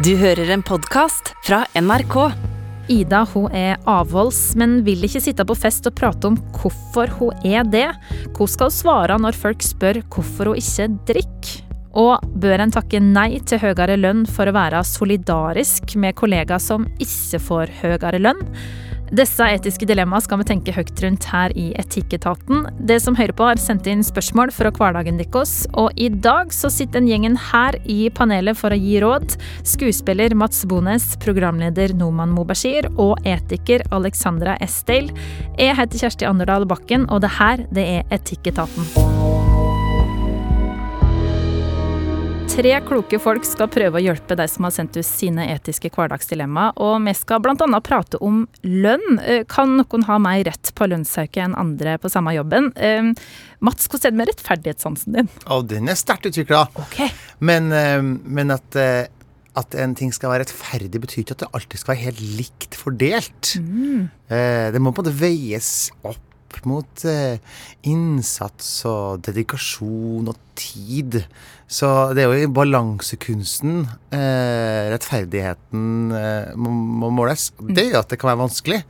Du hører en podkast fra NRK. Ida hun er avholds, men vil ikke sitte på fest og prate om hvorfor hun er det. Hvordan skal hun svare når folk spør hvorfor hun ikke drikker? Og bør en takke nei til høyere lønn for å være solidarisk med kollegaer som ikke får høyere lønn? Disse etiske dilemmaene skal vi tenke høyt rundt her i Etikketaten. Det som hører på, har sendt inn spørsmål fra hverdagen deres, og i dag så sitter den gjengen her i panelet for å gi råd. Skuespiller Mats Bones, programleder Noman Mobashir og etiker Alexandra Estel. Jeg heter Kjersti Anderdal Bakken, og det her, det er Etikketaten. Tre kloke folk skal prøve å hjelpe deg som har sendt ut sine etiske hverdagsdilemma, og vi skal bl.a. prate om lønn. Eh, Kan noen ha mer rett på lønnsøke enn andre på samme jobben? Eh, Mats, hvordan er det med rettferdighetssansen din? Og den er sterkt utvikla. Ok. Men, eh, men at, at en ting skal være rettferdig, betyr ikke at det alltid skal være helt likt fordelt. Mm. Det må på en måte veies opp mot eh, innsats og dedikasjon og tid. Så det er jo i balansekunsten eh, rettferdigheten eh, må, må måles. Det gjør at det kan være vanskelig.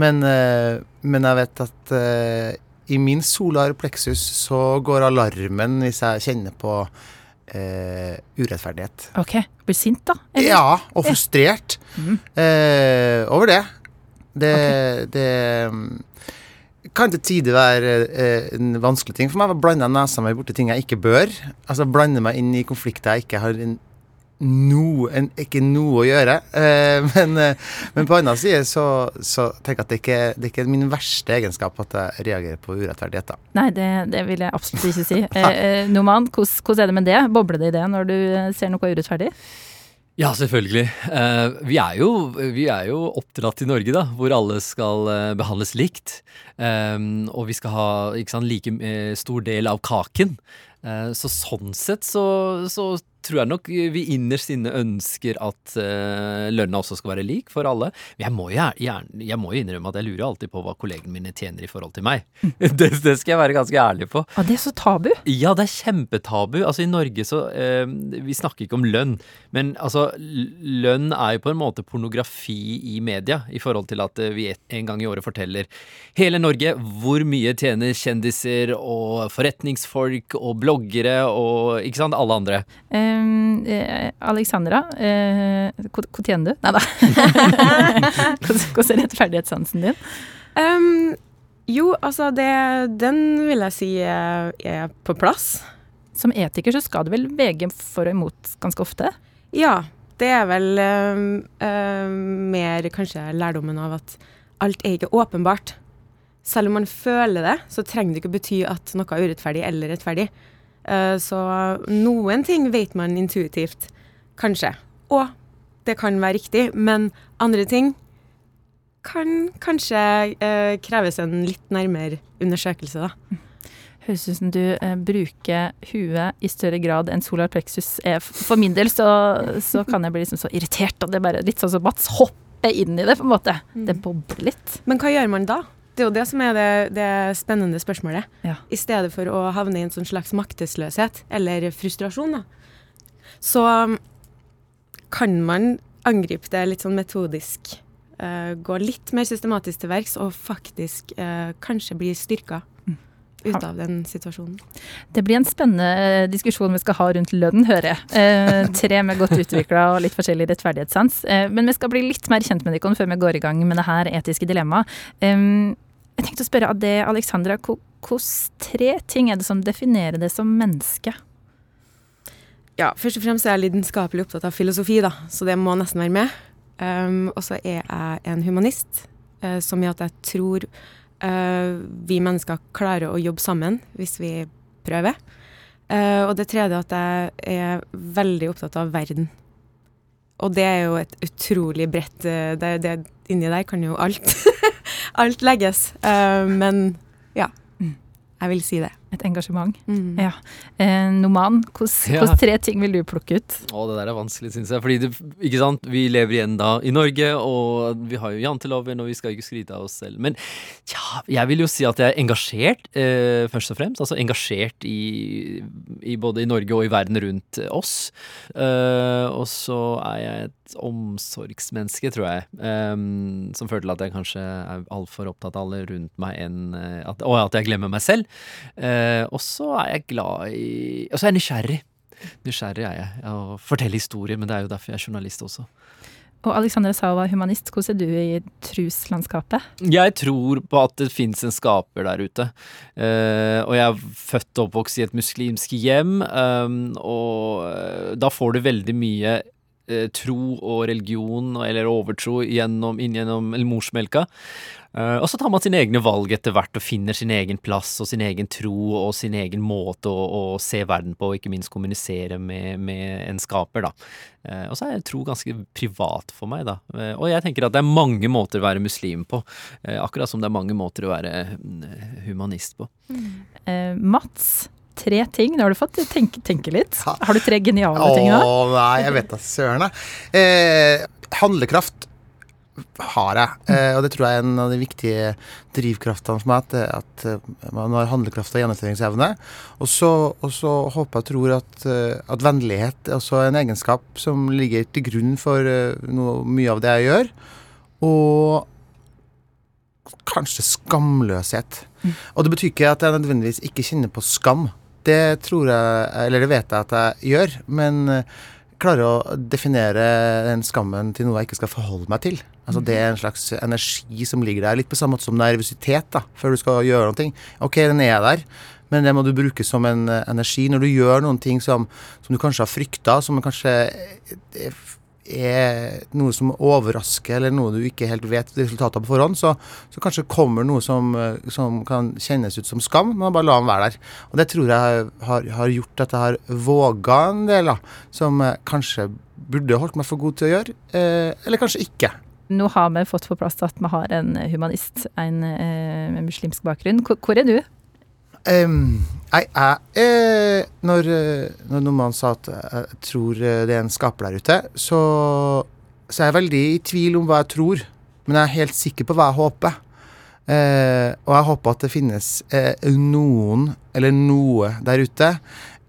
Men, men jeg vet at eh, i min solar plexus så går alarmen hvis jeg kjenner på eh, urettferdighet. Ok, Blir sint, da? eller? Ja, og frustrert eh, over det. Det, det mm, kan til tider være eh, en vanskelig ting for meg å blande nesa mi borti ting jeg ikke bør. Altså blande meg inn i konflikter jeg ikke har en, noe, en, ikke noe å gjøre. Eh, men, eh, men på annen side så, så tenker jeg at det ikke det er ikke min verste egenskap at jeg reagerer på urettferdigheter. Nei, det, det vil jeg absolutt ikke si. Eh, eh, Noman, hvordan, hvordan er det med det? Bobler det i det når du eh, ser noe urettferdig? Ja, selvfølgelig. Eh, vi, er jo, vi er jo oppdratt i Norge, da, hvor alle skal eh, behandles likt. Eh, og vi skal ha ikke sant, like eh, stor del av kaken. Så sånn sett så, så tror jeg nok vi innerst inne ønsker at uh, lønna også skal være lik for alle. Men jeg må, jo innrømme at jeg lurer alltid på hva kollegene mine tjener i forhold til meg. det, det skal jeg være ganske ærlig på. Ja, det er så tabu. Ja, det er kjempetabu. Altså I Norge så uh, Vi snakker ikke om lønn, men altså lønn er jo på en måte pornografi i media, i forhold til at eh, vi en gang i året forteller hele Norge hvor mye tjener kjendiser og forretningsfolk og bloggere og ikke sant, alle andre. Eh, Alexandra, eh, hva hva tjener du? Nei da. hvordan er rettferdighetssansen din? Um, jo, altså det, den vil jeg si er, er på plass. Som etiker så skal du vel vege for og imot ganske ofte? Ja, det er vel um, um, mer kanskje lærdommen av at alt er ikke åpenbart. Selv om man føler det, så trenger det ikke bety at noe er urettferdig eller rettferdig. Uh, så noen ting vet man intuitivt, kanskje. Og det kan være riktig, men andre ting kan kanskje eh, kreves en litt nærmere undersøkelse, da. Høres ut som du eh, bruker huet i større grad enn solar plexus. For min del så, så kan jeg bli liksom så irritert, og det er bare litt sånn som Mats hopper inn i det, på en måte. Det bobler litt. Men hva gjør man da? Det er jo det som er det, det spennende spørsmålet. Ja. I stedet for å havne i en sånn slags maktesløshet eller frustrasjon, da. Så um, kan man angripe det litt sånn metodisk. Uh, gå litt mer systematisk til verks og faktisk uh, kanskje bli styrka ut av den situasjonen. Det blir en spennende eh, diskusjon vi skal ha rundt lønn, hører jeg. Eh, tre med godt utvikla og litt forskjellig rettferdighetssans. Eh, men vi skal bli litt mer kjent med dere før vi går i gang med det her etiske dilemmaet. Eh, jeg tenkte å spørre av det, Alexandra, hvilke tre ting er det som definerer det som menneske? Ja, først og fremst er jeg lidenskapelig opptatt av filosofi, da, så det må nesten være med. Um, og så er jeg en humanist, uh, som gjør at jeg tror uh, vi mennesker klarer å jobbe sammen hvis vi prøver. Uh, og det tredje at jeg er veldig opptatt av verden. Og det er jo et utrolig bredt det, det, Inni der kan jo alt alt legges. Uh, men ja, jeg vil si det. Et engasjement. Mm. Ja. Eh, Noman, hvilke Ja. tre ting vil du plukke ut? Å, det der er vanskelig, syns jeg. Fordi det, ikke sant? vi lever igjen da i Norge, og vi har jo janteloven, og vi skal ikke skryte av oss selv. Men ja, jeg vil jo si at jeg er engasjert, eh, først og fremst. Altså engasjert i, i både i Norge og i verden rundt oss. Eh, og så er jeg et omsorgsmenneske, tror jeg. Um, som fører til at jeg kanskje er altfor opptatt av alle rundt meg enn eh, at, Og at jeg glemmer meg selv. Uh, og så er jeg glad i Og så er jeg nysgjerrig. Nysgjerrig er jeg. og forteller historier, men det er jo derfor jeg er journalist også. Og Alexandra sa hun var humanist. Hvordan er du i truslandskapet? Jeg tror på at det fins en skaper der ute. Uh, og jeg er født og oppvokst i et muslimsk hjem, um, og da får du veldig mye eh, tro og religion eller overtro gjennom, inn gjennom morsmelka. Eh, og så tar man sine egne valg etter hvert og finner sin egen plass og sin egen tro og sin egen måte å, å se verden på, og ikke minst kommunisere med, med en skaper, da. Eh, og så er tro ganske privat for meg, da. Og jeg tenker at det er mange måter å være muslim på, akkurat som det er mange måter å være mm, humanist på. Eh, Mats, tre ting. Nå har du fått tenke, tenke litt. Ja. Har du tre geniale ting da? Å nei, jeg vet da søren. Eh, handlekraft har jeg, eh, og det tror jeg er en av de viktige drivkraftene for meg. At, at eh, man har handlekraft og gjennomføringsevne. Og så, håper jeg og tror at, eh, at vennlighet er også en egenskap som ligger til grunn for eh, noe, mye av det jeg gjør. Og kanskje skamløshet. Og det betyr ikke at jeg nødvendigvis ikke kjenner på skam. Det tror jeg, eller det vet jeg at jeg gjør, men eh, klarer å definere den skammen til noe jeg ikke skal forholde meg til. Altså Det er en slags energi som ligger der, litt på samme måte som nervøsitet før du skal gjøre noe. Ok, den er der, men det må du bruke som en eh, energi. Når du gjør noen ting som, som du kanskje har frykta, som kanskje er, noe som overrasker, eller noe du ikke helt vet resultatet på forhånd, så, så kanskje kommer noe som, eh, som kan kjennes ut som skam, men bare la den være der. Og det tror jeg har, har gjort at jeg har våga en del, da, som kanskje burde holdt meg for god til å gjøre, eh, eller kanskje ikke. Nå har vi fått på plass at vi har en humanist, en eh, muslimsk bakgrunn. Hvor, hvor er du? Um, jeg, jeg, eh, når, når noen mann sa at jeg tror det er en skaper der ute, så, så er jeg veldig i tvil om hva jeg tror. Men jeg er helt sikker på hva jeg håper. Eh, og jeg håper at det finnes eh, noen, eller noe der ute,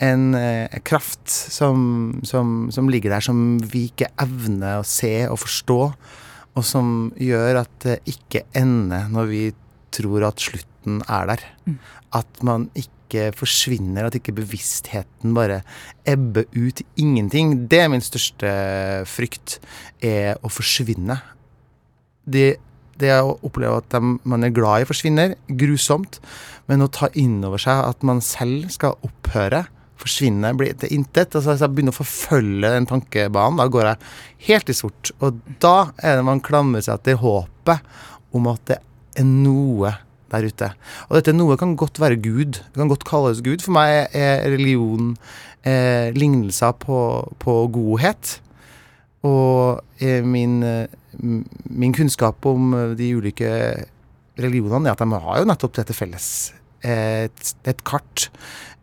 en eh, kraft som, som, som ligger der som vi ikke evner å se og forstå, og som gjør at det ikke ender når vi tror at slutten er der. At man ikke forsvinner, at ikke bevisstheten bare ebber ut i ingenting. Det er min største frykt, er å forsvinne. Det, det å oppleve at de man er glad i, forsvinner, grusomt. Men å ta inn over seg at man selv skal opphøre, forsvinne, bli til intet. Altså, hvis jeg begynner å forfølge den tankebanen, da går jeg helt i sort. Og da er det man klamrer seg til håpet om at det er noe der ute. Og dette noe kan godt være Gud. Det kan godt kalles Gud. For meg er religion eh, lignelser på, på godhet. Og eh, min, eh, min kunnskap om eh, de ulike religionene er at de har jo nettopp dette felles. Et, et kart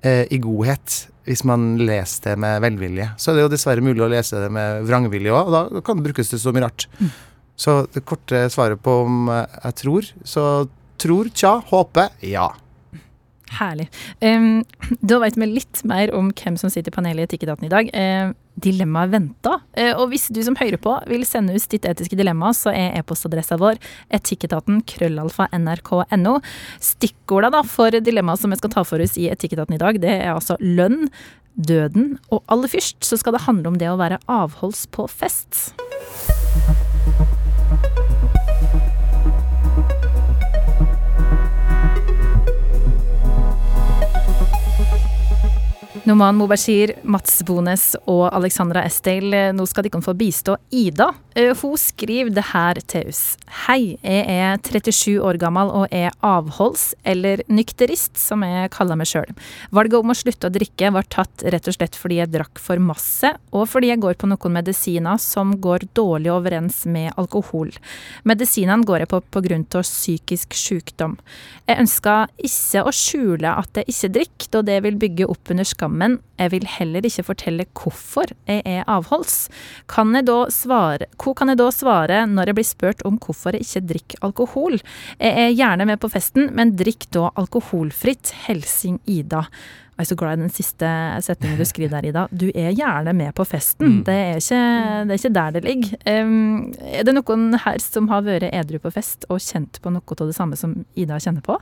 eh, i godhet, hvis man leser det med velvilje. Så er det jo dessverre mulig å lese det med vrangvilje òg, og da kan det brukes til så mye rart. Så det korte svaret på om eh, jeg tror, så tror, tja, håper, ja. Herlig. Um, da vet vi litt mer om hvem som sitter i panelet i Etikketaten i dag. Uh, dilemmaet venter. Uh, og hvis du som hører på vil sende ut ditt etiske dilemma, så er e-postadressa vår etikketaten krøllalfa nrk.no. Stikkorda da for dilemmaet som vi skal ta for oss i Etikketaten i dag, det er altså lønn, døden, og aller først så skal det handle om det å være avholds på fest. Noman Mobashir, Mats Bones og Alexandra Estel, nå skal dere få bistå Ida. Eh, hun skriver det her til oss. Hei, jeg er 37 år gammel og er avholds, eller nykterist, som jeg kaller meg sjøl. Valget om å slutte å drikke var tatt rett og slett fordi jeg drakk for masse, og fordi jeg går på noen medisiner som går dårlig overens med alkohol. Medisinene går jeg på pga. psykisk sykdom. Jeg ønsker ikke å skjule at jeg ikke drikker, da det vil bygge opp under skammen. Jeg vil heller ikke fortelle hvorfor jeg er avholds. Kan jeg da svare, hva kan jeg da svare når jeg blir spurt om hvorfor jeg ikke drikker alkohol? Jeg er gjerne med på festen, men drikk da alkoholfritt. Helsing Ida. Jeg er så glad i den siste setningen du skriver der, Ida. Du er gjerne med på festen. Mm. Det, er ikke, det er ikke der det ligger. Um, er det noen her som har vært edru på fest og kjent på noe av det samme som Ida kjenner på?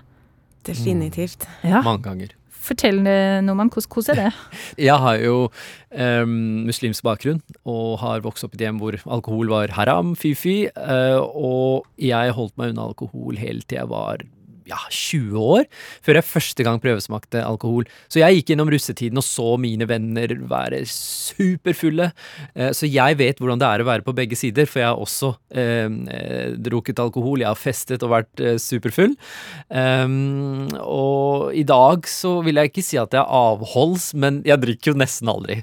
Definitivt. Ja. Mange ganger. Fortell, noe Noman, hvordan, hvordan er det? Jeg har jo um, muslimsk bakgrunn og har vokst opp i et hjem hvor alkohol var haram, fy-fy. Uh, og jeg holdt meg unna alkohol helt til jeg var ja, 20 år, før jeg første gang prøvesmakte alkohol. Så jeg gikk gjennom russetiden og så mine venner være superfulle. Eh, så jeg vet hvordan det er å være på begge sider, for jeg har også eh, eh, drukket alkohol. Jeg har festet og vært eh, superfull. Um, og i dag så vil jeg ikke si at jeg er avholds, men jeg drikker jo nesten aldri.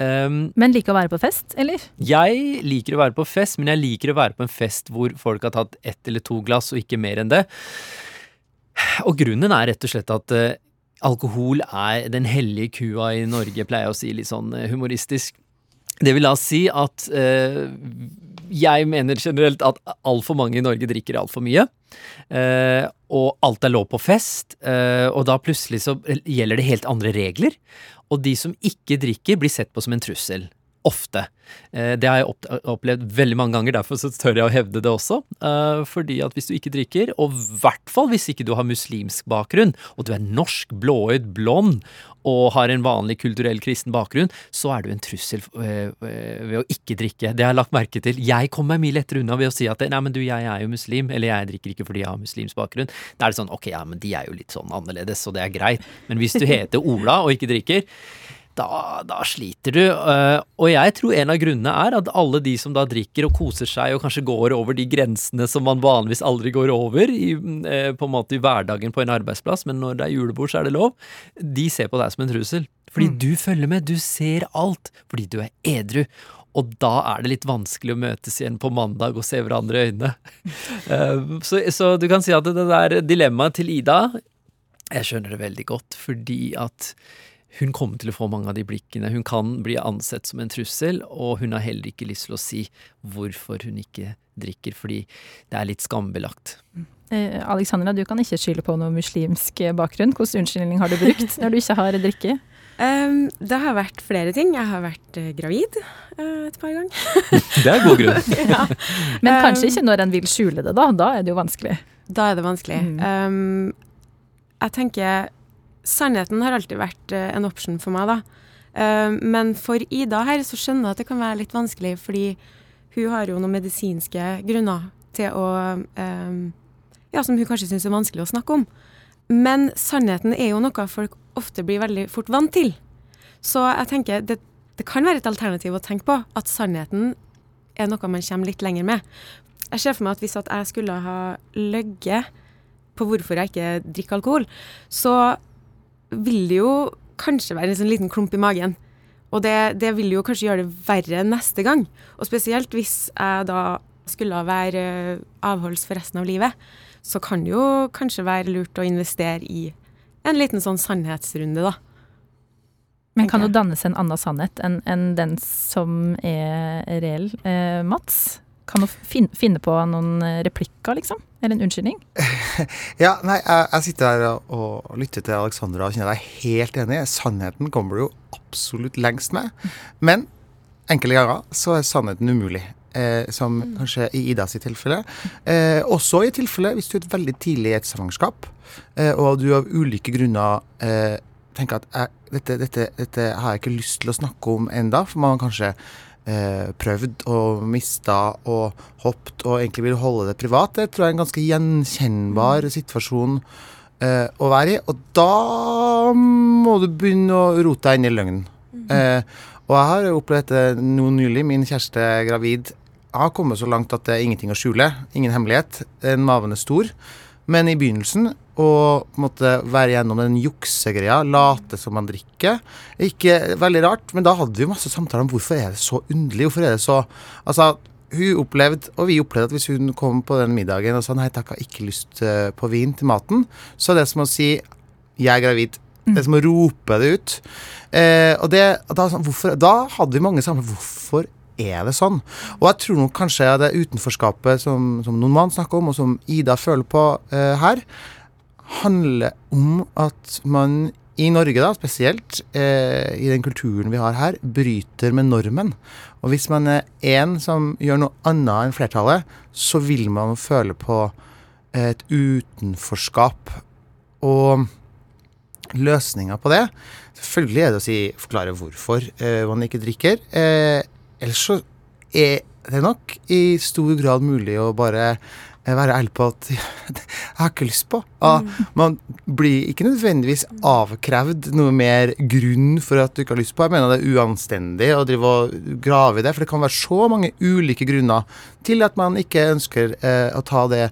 Um, Men liker å være på fest, eller? jeg liker å være på fest, men jeg liker å være på en fest hvor folk har tatt ett eller to glass, og ikke mer enn det. Og grunnen er rett og slett at eh, alkohol er den hellige kua i Norge, pleier jeg å si litt sånn eh, humoristisk. Det vil da si at eh, jeg mener generelt at altfor mange i Norge drikker altfor mye. Eh, og alt er lov på fest, eh, og da plutselig så gjelder det helt andre regler. Og de som ikke drikker, blir sett på som en trussel. Ofte. Eh, det har jeg opplevd veldig mange ganger, derfor så tør jeg å hevde det også. Eh, fordi at hvis du ikke drikker, og i hvert fall hvis ikke du har muslimsk bakgrunn, og du er norsk, blåøyd, blond, og har en vanlig kulturell kristen bakgrunn, så er du en trussel eh, ved å ikke drikke. Det har jeg lagt merke til. Jeg kommer meg mye lettere unna ved å si at nei, men du, jeg er jo muslim, eller jeg drikker ikke fordi jeg har muslimsk bakgrunn. Da er det sånn, ok, ja, men de er jo litt sånn annerledes, så det er greit. Men hvis du heter Ola og ikke drikker, da, da sliter du. eh, og jeg tror en av grunnene er at alle de som da drikker og koser seg og kanskje går over de grensene som man vanligvis aldri går over i, eh, på en måte i hverdagen på en arbeidsplass, men når det er julebord, så er det lov, de ser på deg som en trussel. Fordi du følger med, du ser alt, fordi du er edru. Og da er det litt vanskelig å møtes igjen på mandag og se hverandre i øynene. Eh, så, så du kan si at det der dilemmaet til Ida Jeg skjønner det veldig godt, fordi at hun kommer til å få mange av de blikkene. Hun kan bli ansett som en trussel, og hun har heller ikke lyst til å si hvorfor hun ikke drikker, fordi det er litt skambelagt. Eh, Alexandra, du kan ikke skylde på noe muslimsk bakgrunn. Hvilken unnskyldning har du brukt når du ikke har drikke? Um, det har vært flere ting. Jeg har vært uh, gravid uh, et par ganger. Det er god grunn. ja. Men kanskje ikke når en vil skjule det, da. Da er det jo vanskelig. Da er det vanskelig. Um, jeg tenker Sannheten har alltid vært eh, en option for meg, da. Um, men for Ida her så skjønner jeg at det kan være litt vanskelig, fordi hun har jo noen medisinske grunner til å um, Ja, som hun kanskje syns er vanskelig å snakke om. Men sannheten er jo noe folk ofte blir veldig fort vant til. Så jeg tenker det, det kan være et alternativ å tenke på at sannheten er noe man kommer litt lenger med. Jeg ser for meg at hvis at jeg skulle ha løyet på hvorfor jeg ikke drikker alkohol, så vil det jo kanskje være en sånn liten klump i magen. Og det, det vil jo kanskje gjøre det verre neste gang. Og spesielt hvis jeg da skulle være eh, avholds for resten av livet, så kan det jo kanskje være lurt å investere i en liten sånn sannhetsrunde, da. Men kan jo dannes en annen sannhet enn en den som er reell. Eh, Mats, kan du finne på noen replikker, liksom? Eller en unnskyldning? Ja, nei, jeg, jeg sitter her og, og lytter til Alexandra og kjenner er helt enig. Sannheten kommer du jo absolutt lengst med. Men enkelte ganger så er sannheten umulig. Eh, som kanskje i Ida sitt tilfelle. Eh, også i tilfelle hvis du er veldig tidlig i et svangerskap, eh, og du av ulike grunner eh, tenker at eh, dette, dette, dette har jeg ikke lyst til å snakke om enda, for man kanskje eh, prøvd og mista og hoppet og egentlig vil holde det privat. Det tror jeg er en ganske gjenkjennbar situasjon eh, å være i. Og da må du begynne å rote deg inn i løgnen. Eh, og jeg har opplevd dette nå nylig. Min kjæreste er gravid. Jeg har kommet så langt at det er ingenting å skjule. Ingen hemmelighet. En Maven er stor. Men i begynnelsen å måtte være gjennom den juksegreia, late som man drikker, er ikke veldig rart. Men da hadde vi masse samtaler om hvorfor er det så underlig. Hvorfor er det så Altså, hun opplevde, og vi opplevde at hvis hun kom på den middagen og sa nei takk, jeg har ikke lyst eh, på vin til maten, så er det som å si jeg er gravid. Det er som å rope det ut. Eh, og det, da, hvorfor, da hadde vi mange samtaler. Hvorfor er det sånn? Og jeg tror nok kanskje det utenforskapet som, som noen mann snakker om, og som Ida føler på eh, her, handler om at man i Norge, da, spesielt, eh, i den kulturen vi har her, bryter med normen. Og hvis man er én som gjør noe annet enn flertallet, så vil man føle på et utenforskap. Og løsninga på det Selvfølgelig er det å si, forklare hvorfor eh, man ikke drikker. Eh, ellers så er det nok i stor grad mulig å bare eh, være ærlig på at jeg har ikke lyst på. Ah, Man blir ikke nødvendigvis avkrevd noe mer grunn for at du ikke har lyst på. Jeg mener det er uanstendig å drive og grave i det, for det kan være så mange ulike grunner til at man ikke ønsker eh, å ta det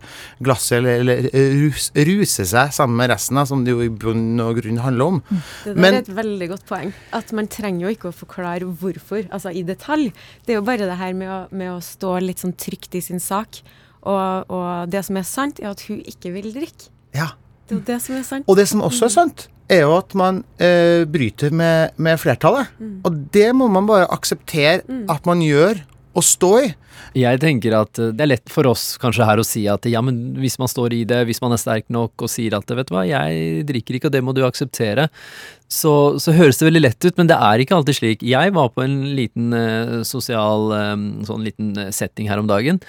glasset eller, eller rus, ruse seg sammen med resten, da, som det jo i bunn og grunn handler om. Det der Men- er et veldig godt poeng. At man trenger jo ikke å forklare hvorfor, altså i detalj. Det er jo bare det her med å, med å stå litt sånn trygt i sin sak. Og, og det som er sant, er at hun ikke vil drikke. Ja. Det er jo det som er sant. Og det som også er sant, er jo at man eh, bryter med, med flertallet. Og det må man bare akseptere at man gjør, og stå i. Jeg tenker at eh, det er lett for oss kanskje her å si at ja, men hvis man står i det, hvis man er sterk nok og sier at vet du hva, jeg drikker ikke og det må du akseptere, så, så høres det veldig lett ut, men det er ikke alltid slik. Jeg var på en liten eh, sosial eh, sånn liten setting her om dagen.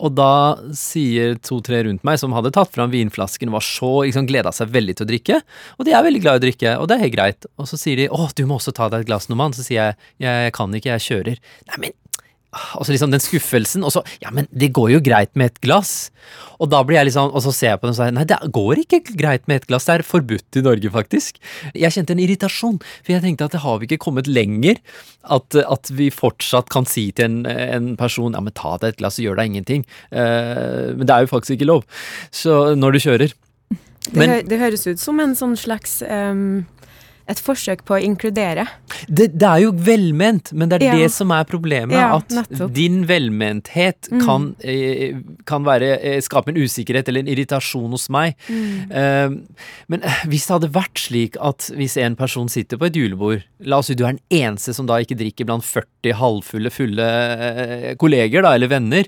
Og da sier to-tre rundt meg som hadde tatt fram vinflasken, og var så liksom, gleda seg veldig til å drikke. Og de er veldig glad i å drikke, og det er helt greit. Og så sier de 'Å, du må også ta deg et glass, Noman'. Så sier jeg 'Jeg kan ikke, jeg kjører'. Nei, men og så liksom den skuffelsen, og så Ja, men det går jo greit med et glass. Og da blir jeg liksom Og så ser jeg på den og sier nei, det går ikke greit med et glass. Det er forbudt i Norge, faktisk. Jeg kjente en irritasjon, for jeg tenkte at det har vi ikke kommet lenger. At, at vi fortsatt kan si til en, en person ja, men ta deg et glass, gjør deg ingenting. Uh, men det er jo faktisk ikke lov. Så når du kjører. Det, hø det høres ut som en sånn slags em, et forsøk på å inkludere. Det, det er jo velment, men det er Ja. det som er problemet. Ja, at nettopp. din velmenthet Mm. kan, eh, kan være, eh, skape en usikkerhet eller en irritasjon hos meg. Mm. Eh, men hvis det hadde vært slik at hvis en person sitter på et julebord La oss si du er den eneste som da ikke drikker blant 40 halvfulle, fulle eh, kolleger da, eller venner.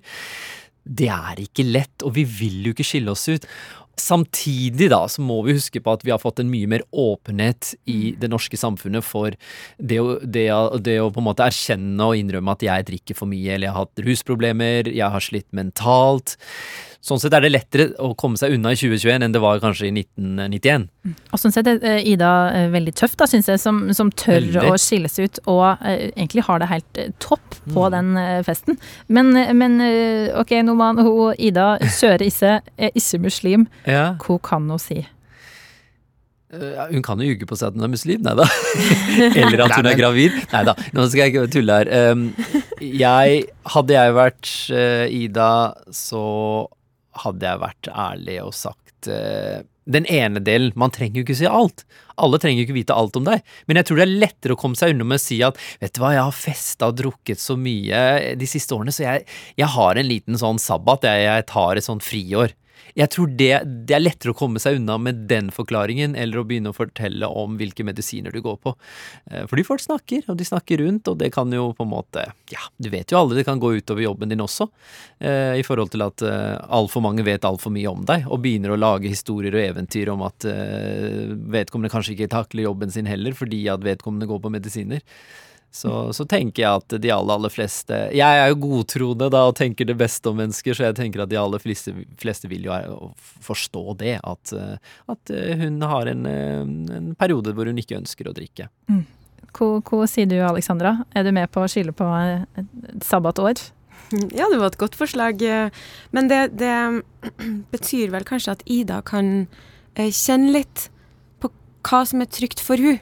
Det er ikke lett, og vi vil jo ikke skille oss ut. Samtidig da, så må vi huske på at vi har fått en mye mer åpenhet i det norske samfunnet for det å, det, å, det å på en måte erkjenne og innrømme at jeg drikker for mye, eller jeg har hatt rusproblemer, jeg har slitt mentalt. Sånn sett er det lettere å komme seg unna i 2021 enn det var kanskje i 1991. Og sånn sett er eh, Ida eh, veldig tøff, da, syns jeg, som, som tør Veldig. å skille seg ut og uh, egentlig har det helt topp på Mm. den festen. Men, men uh, ok, Noman, hun Ida kjører ikke, er ikke muslim. Ja. Hva kan hun si? Eh, Hun kan jo ljuge på seg at hun er muslim, nei da. Eller at hun er gravid. Nei da, nå skal jeg ikke tulle her. Um, jeg, hadde jeg vært Ida, så hadde jeg vært ærlig og sagt eh, den ene delen. Man trenger jo ikke si alt. Alle trenger jo ikke vite alt om deg. Men jeg tror det er lettere å komme seg unna med å si at vet du hva, jeg har festa og drukket så mye de siste årene, så jeg, jeg har en liten sånn sabbat. Jeg, jeg tar et sånn friår. Jeg tror det, det er lettere å komme seg unna med den forklaringen, eller å begynne å fortelle om hvilke medisiner du går på. Eh, Fordi folk snakker, og de snakker rundt, og det kan jo på en måte Ja, du vet jo alle, det kan gå utover jobben din også. eh, I forhold til at uh, altfor mange vet altfor mye om deg, og begynner å lage historier og eventyr om at eh, vedkommende kanskje ikke takler jobben sin heller, fordi at vedkommende går på medisiner. Så, så tenker jeg at de aller, aller fleste Jeg er jo godtroende da og tenker det beste om mennesker, så jeg tenker at de aller fleste, fleste vil jo forstå det. At, eh, at eh, hun har en, eh, en periode hvor hun ikke ønsker å drikke. Hva, hva sier du, Alexandra? Er du med på å skylde på et sabbatår? Ja, det var et godt forslag. Men det, det betyr vel kanskje at Ida kan kjenne litt på hva som er trygt for hun.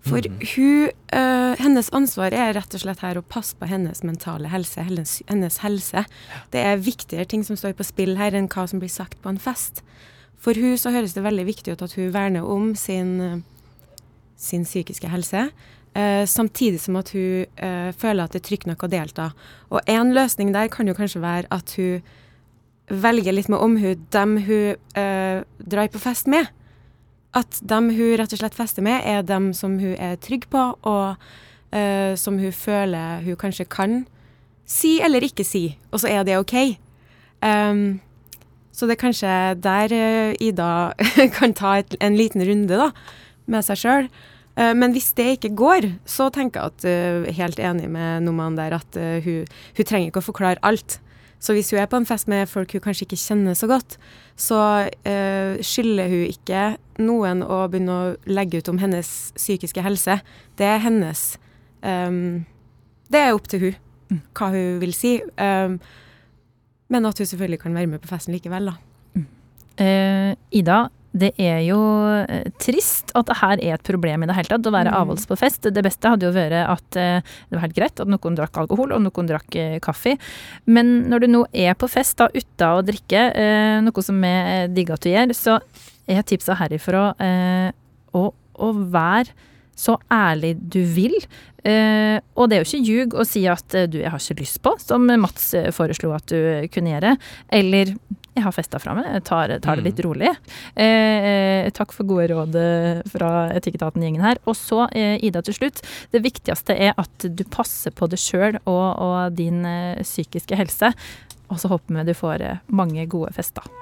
For hun, uh, hennes ansvar er rett og slett her å passe på hennes mentale helse, hennes, hennes helse. Det er viktigere ting som står på spill her enn hva som blir sagt på en fest. For hun så høres det veldig viktig ut at hun verner om sin, sin psykiske helse. Uh, samtidig som at hun uh, føler at det er trygt nok å delta. Og en løsning der kan jo kanskje være at hun velger litt med omhu dem hun drar på fest med. At dem hun rett og slett fester med, er dem som hun er trygg på, og uh, som hun føler hun kanskje kan si eller ikke si, og så er det OK. Um, så det er kanskje der uh, Ida kan ta et, en liten runde da, med seg sjøl. Eh, men hvis det ikke går, så tenker jeg at uh, helt enig med Noman der at hun, hun trenger ikke å forklare alt. Så hvis hun er på en fest med folk hun kanskje ikke kjenner så godt, så uh, skylder hun ikke noen å begynne å legge ut om hennes psykiske helse. Det er hennes um, Det er opp til hun hva hun vil si. Um, men at hun selvfølgelig kan være med på festen likevel, da. Uh, Ida, det er jo eh, trist at det her er et problem i det hele tatt, å være Mm. avholds på fest. Det beste hadde jo vært at eh, det var helt greit at noen drakk alkohol, og noen drakk eh, kaffe. Men når du nå er på fest da, uten å drikke, noe som vi digger at du gjør, så er tipsa herifra å, å være så ærlig du vil. Eh, og det er jo ikke ljug å si at eh, du, jeg har ikke lyst på, som Mats eh, foreslo at du kunne gjøre. Eller jeg har festa fra meg, jeg tar, tar det litt rolig. Eh, eh, takk for gode råd fra Etikketaten-gjengen her. Og så, Ida, til slutt. Det viktigste er at du passer på deg sjøl og, og din psykiske helse. Og så håper vi du får mange gode fester.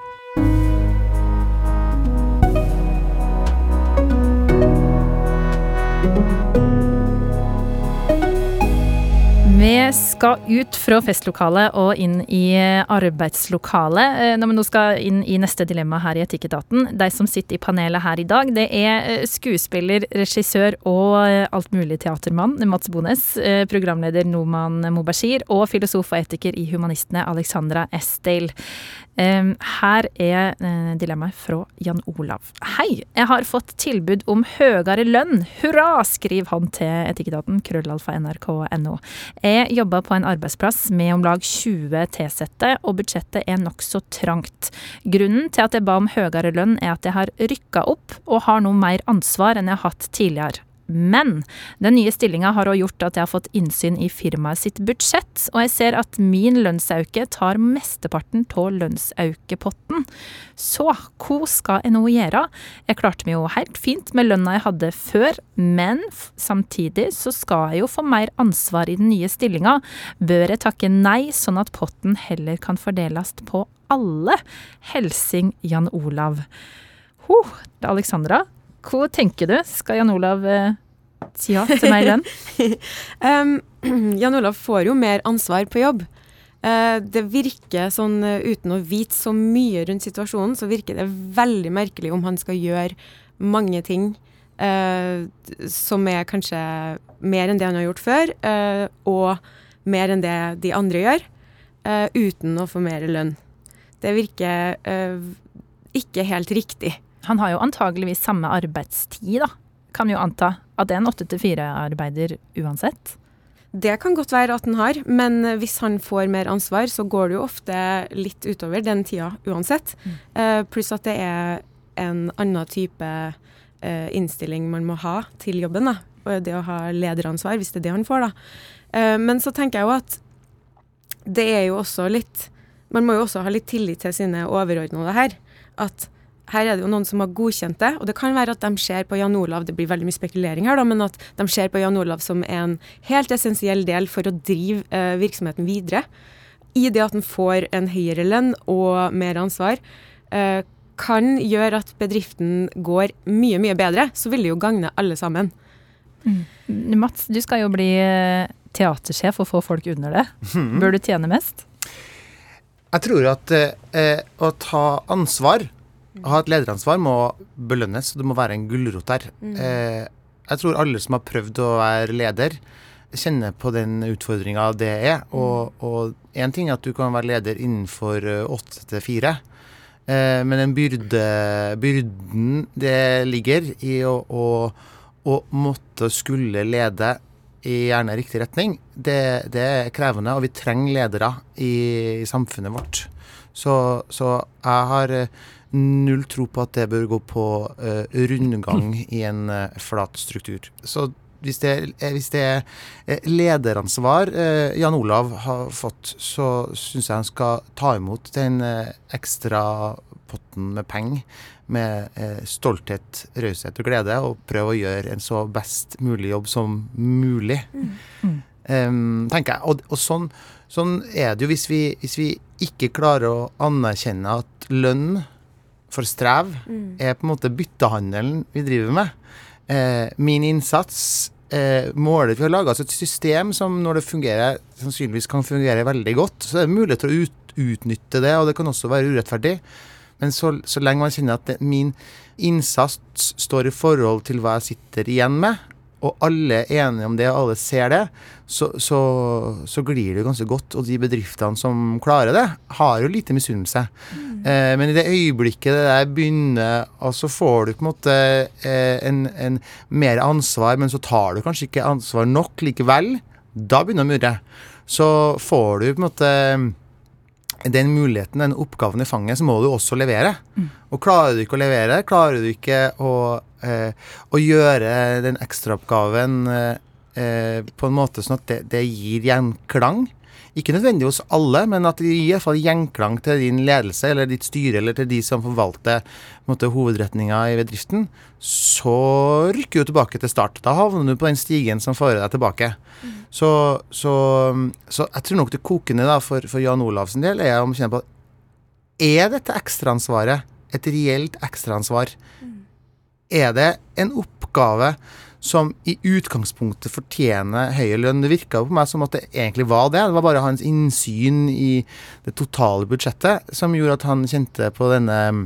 Vi skal ut fra festlokalet og inn i arbeidslokalet. Eh, Når vi nå skal inn i neste dilemma her i Etikketaten. De som sitter i panelet her i dag, det er eh, skuespiller, regissør og eh, altmulig teatermann Mats Bones, eh, programleder Noman Mobashir og filosof og etiker i Humanistene Alexandra Esdale. Her er eh, dilemmaet fra Jan Olav. Hei, jeg har fått tilbud om høyere lønn. Hurra, skriver han til Etikketaten, krøllalfa nrk.no. Jeg jobber på en arbeidsplass med om lag 20 tilsatte, og budsjettet er nokså trangt. Grunnen til at jeg ba om høyere lønn, er at jeg har rykka opp og har nå mer ansvar enn jeg har hatt tidligere. Men den nye stillinga har òg gjort at jeg har fått innsyn i firmaet sitt budsjett, og jeg ser at min lønnsauke tar mesteparten av lønnsaukepotten. Så hva skal jeg nå gjøre? Jeg klarte meg jo helt fint med lønna jeg hadde før, men samtidig så skal jeg jo få mer ansvar i den nye stillinga. Bør jeg takke nei, sånn at potten heller kan fordeles på alle? Helsing Jan Olav. Ho, Alexandra, hva tenker du? Skal Jan Olav eh, si ja til mer lønn? Um, Jan Olav får jo mer ansvar på jobb. Uh, det virker sånn, eh, uten å vite så mye rundt situasjonen, så virker det veldig merkelig om han skal gjøre mange ting uh, som er kanskje mer enn det han har gjort før, uh, og mer enn det de andre gjør, uten å få mer lønn. Det virker ikke helt riktig. Han har jo antageligvis samme arbeidstid, da. Kan jo anta at det er en åtte til fire-arbeider uansett. Det kan godt være at han har, men hvis han får mer ansvar, så går det jo ofte litt utover den tida uansett. Eh, pluss at det er en annen type uh, innstilling man må ha til jobben. da. Og det å ha lederansvar, hvis det er det han får, da. Uh, men så tenker jeg jo at det er jo også litt Man må jo også ha litt tillit til sine overordnede her. At her er det jo noen som har godkjent det, og det kan være at de ser på Jan Olav det blir veldig mye spekulering her da, men at de ser på Jan Olav som en helt essensiell del for å drive eh, virksomheten videre. I det at den får en høyere lønn og mer ansvar, eh, kan gjøre at bedriften går mye, mye bedre. Så vil det jo gagne alle sammen. Mats, du skal jo bli eh, teatersjef og få folk under det. Bør du tjene mest? Jeg tror at eh, eh, å ta ansvar, ha et lederansvar, må belønnes. og Det må være en gulrot der. Eh, jeg tror alle som har prøvd å være leder, kjenner på den utfordringa det er. Og én ting er at du kan være leder innenfor eh, åtte til fire. Eh, men den byrde, byrden det ligger i å, å, å måtte skulle lede i gjerne riktig retning, det, det, er krevende. Og vi trenger ledere i, i samfunnet vårt. Så, så, jeg har eh, null tro på at det bør gå på uh, rundgang i en uh, flat struktur. Så hvis det, hvis det er lederansvar eh, Jan Olav har fått, så syns jeg han skal ta imot den eh, ekstra potten med penger med eh, stolthet, raushet og glede, og prøve å gjøre en så best mulig jobb som mulig. Mm. Um, tenker jeg. Og, og sånn, sånn, er det jo hvis vi, hvis vi, ikke klarer å anerkjenne at lønn for strev mm. er på en måte byttehandelen vi driver med. Eh, min innsats eh, måler Vi har laga et system som når det fungerer, sannsynligvis kan fungere veldig godt. Så det er mulighet til å ut, utnytte det, og det kan også være urettferdig. Men så, så lenge man kjenner at det, min innsats står i forhold til hva jeg sitter igjen med, og alle er enige om det, og alle ser det, så, så, så glir det ganske godt. Og de bedriftene som klarer det, har jo lite misunnelse. Mm. Eh, men i det øyeblikket det der begynner, altså så får du på en måte eh, en, en, mer ansvar, men så tar du kanskje ikke ansvar nok likevel, da begynner det å murre. Så får du på en måte den muligheten, den oppgaven i fanget, så må du også levere. Mm. Og klarer du ikke å levere, klarer du ikke å, eh, å gjøre den ekstraoppgaven eh, på en måte sånn at det, det gir gjenklang, ikke nødvendig hos alle, men at det gir iallfall gjenklang til din ledelse eller ditt styre eller til de som forvalter hovedretninga i bedriften, så rykker du tilbake til start. Da havner du på den stigen som fører deg tilbake. Mm. Så, så, så, jeg tror nok det kokende da, for, for Jan Olavs del er å kjenne på Er dette ekstraansvaret et reelt ekstraansvar? Er det en oppgave som i utgangspunktet fortjener høyere lønn. Det virka på meg som at det egentlig var det. Det var bare hans innsyn i det totale budsjettet som gjorde at han kjente på denne mm,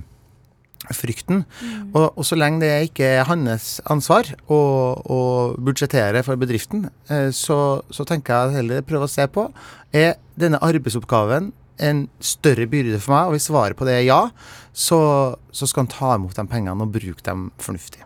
frykten. Mm. Og, og, så lenge det ikke er hans ansvar å, å budsjettere for bedriften, eh, så, så, tenker jeg heller prøve å se på er denne arbeidsoppgaven en større byrde for meg, og hvis svaret på det er ja, så, så skal han ta imot de pengene og bruke dem fornuftig.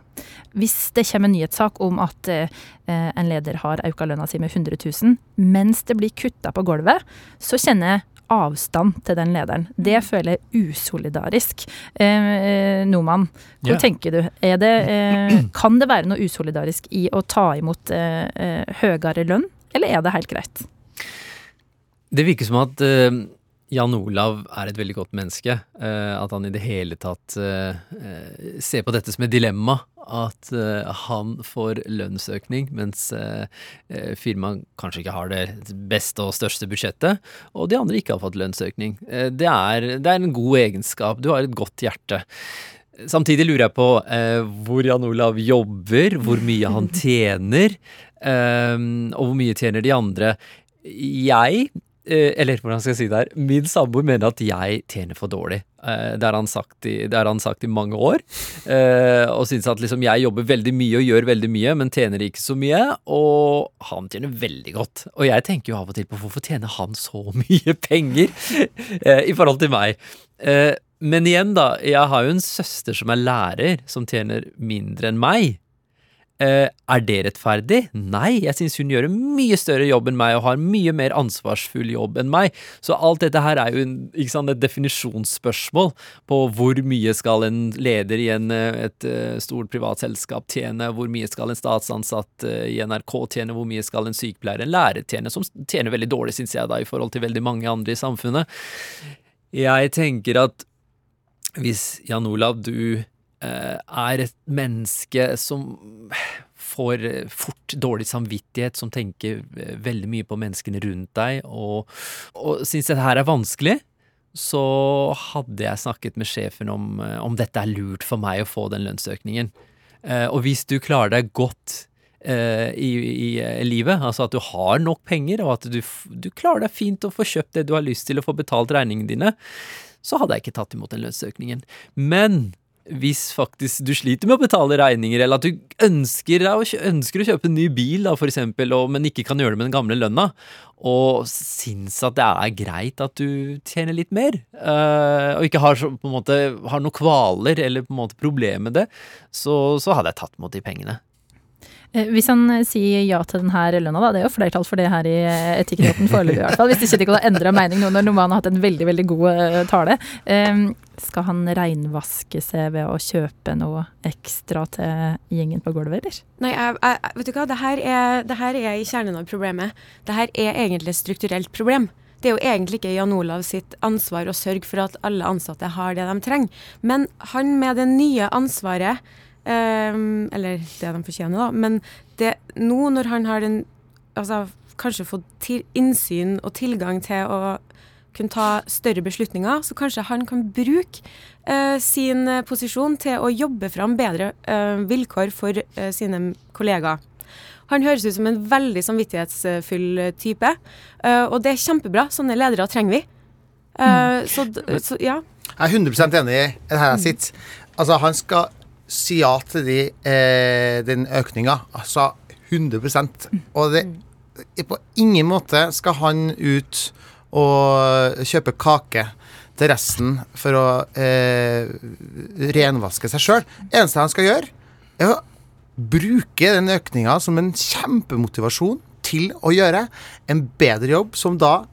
Hvis det kommer en nyhetssak om at eh, en leder har økt lønna si med 100 000, mens det blir kutta på gulvet, så kjenner jeg avstand til den lederen. Det mm. føler jeg usolidarisk. Eh, eh Noman, hva yeah. tenker du? Det, eh, kan det være noe usolidarisk i å ta imot eh, eh, høyere lønn, eller er det helt greit? Det virker som at eh, Jan Olav er et veldig godt menneske. Uh, at han i det hele tatt uh, ser på dette som et dilemma. At han får lønnsøkning, mens firmaet kanskje ikke har det beste og største budsjettet. Og de andre ikke har fått lønnsøkning. Det er, det, er, en god egenskap. Du har et godt hjerte. Samtidig lurer jeg på hvor Jan Olav jobber, hvor mye han tjener, og hvor mye tjener de andre. Jeg Eh, eller hvordan skal jeg si det her? Min samboer mener at jeg tjener for dårlig. Eh, det har han sagt i, han sagt i mange år. Eh, og syns at liksom jeg jobber veldig mye og gjør veldig mye, men tjener ikke så mye. Og han tjener veldig godt. Og jeg tenker jo av og til på hvorfor tjener han så mye penger i forhold til meg. Men igjen, da. Jeg har jo en søster som er lærer, som tjener mindre enn meg. Uh, er det rettferdig? Nei, jeg syns hun gjør en mye større jobb enn meg og har mye mer ansvarsfull jobb enn meg. Så alt dette her er jo en, sant, et definisjonsspørsmål på hvor mye skal en leder i en, eh, et uh, stort privat selskap tjene, hvor mye skal en statsansatt i NRK tjene, hvor mye skal en sykepleier, en lærer tjene, som tjener veldig dårlig, syns jeg, da, i forhold til veldig mange andre i samfunnet. Jeg tenker at hvis Jan Olav, du Eh, er et menneske som får fort dårlig samvittighet, som tenker eh, veldig mye på menneskene rundt deg, og, og syns dette her er vanskelig, så hadde jeg snakket med sjefen om om dette er lurt for meg å få den lønnsøkningen. Eh, og hvis du klarer deg godt i, i, livet. Altså at du har nok penger, og at du, du, klarer deg fint å få kjøpt det du har lyst til, å få betalt regningene dine, så hadde jeg ikke tatt imot den lønnsøkningen. Men hvis faktisk du sliter med å betale regninger, eller at du ønsker, ønsker å kjøpe en ny bil, da, for eksempel, og, men ikke kan gjøre det med den gamle lønna, og syns at det er greit at du tjener litt mer, eh, og ikke har, på en måte, har noen kvaler eller på en måte problemer med det, så, så hadde jeg tatt mot de pengene. Eh, Hvis han eh, sier ja til denne lønna, da, det er jo flertall for det her i eh, Etikkråden foreløpig i hvert fall, hvis ikke de kan endre mening nå når Noman har hatt en veldig veldig god tale. Eh, skal han reinvaske seg ved å kjøpe noe ekstra til gjengen på gulvet, eller? Nei, jeg, jeg, vet du hva, det her, er, det her er i kjernen av problemet. Det her er egentlig et strukturelt problem. Det er jo egentlig ikke Jan Olav sitt ansvar å sørge for at alle ansatte har det de trenger. Men han med det nye ansvaret, ehm, eller det de fortjener, da, men det, nå når han har den altså, kanskje fått til, innsyn og tilgang til å kunne ta større beslutninger, så kanskje han kan bruke eh, sin eh, posisjon til å jobbe fram bedre eh, vilkår for eh, sine kollegaer. Han høres ut som en veldig samvittighetsfull type, eh, og det er kjempebra. Sånne ledere trenger vi. Eh, så, så ja. Jeg er 100 enig i det her jeg sitter. Altså, han skal si ja til de, eh, den økninga. Altså 100 Og det, på ingen måte skal han ut og kjøpe kake til resten for å eh, renvaske seg sjøl. Eneste han skal gjøre, er å bruke den økninga som en kjempemotivasjon til å gjøre en bedre jobb, som da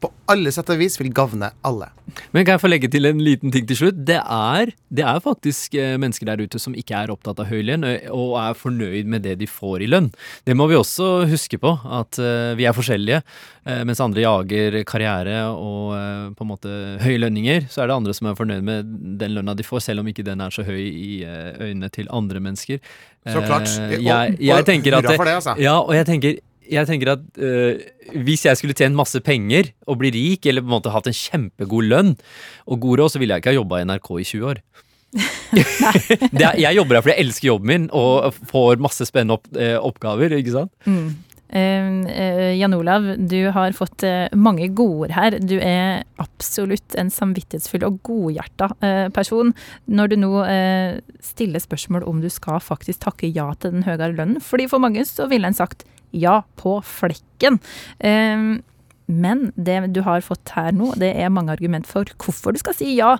på alle sett og vis vil gagne alle. Men kan jeg få legge til en liten ting til slutt? Det er, det er faktisk eh, mennesker der ute som ikke er opptatt av høy lønn, og er fornøyd med det de får i lønn. Det må vi også huske på, at eh, vi er forskjellige. Eh, mens andre jager karriere og på en måte høye lønninger, så er det andre som er fornøyd med den lønna de får, selv om ikke den er så høy i øynene til andre mennesker. Så klart. Jeg, jeg tenker at altså. Ja, og jeg tenker jeg tenker at øh, hvis jeg skulle tjent masse penger og bli rik, eller på en måte hatt en kjempegod lønn og god råd, så ville jeg ikke ha jobba i NRK i 20 år. er, jeg jobber her fordi jeg elsker jobben min og får masse spennende opp, øh, oppgaver, ikke sant? Eh, Jan Olav, du har fått eh, mange godord her. Du er absolutt en samvittighetsfull og godhjerta eh, person. Når du nå eh, stiller spørsmål om du skal faktisk takke ja til den høyere lønnen, fordi for mange så ville en sagt ja på flekken. Eh, men det du har fått her nå, det er mange argument for hvorfor du skal si ja.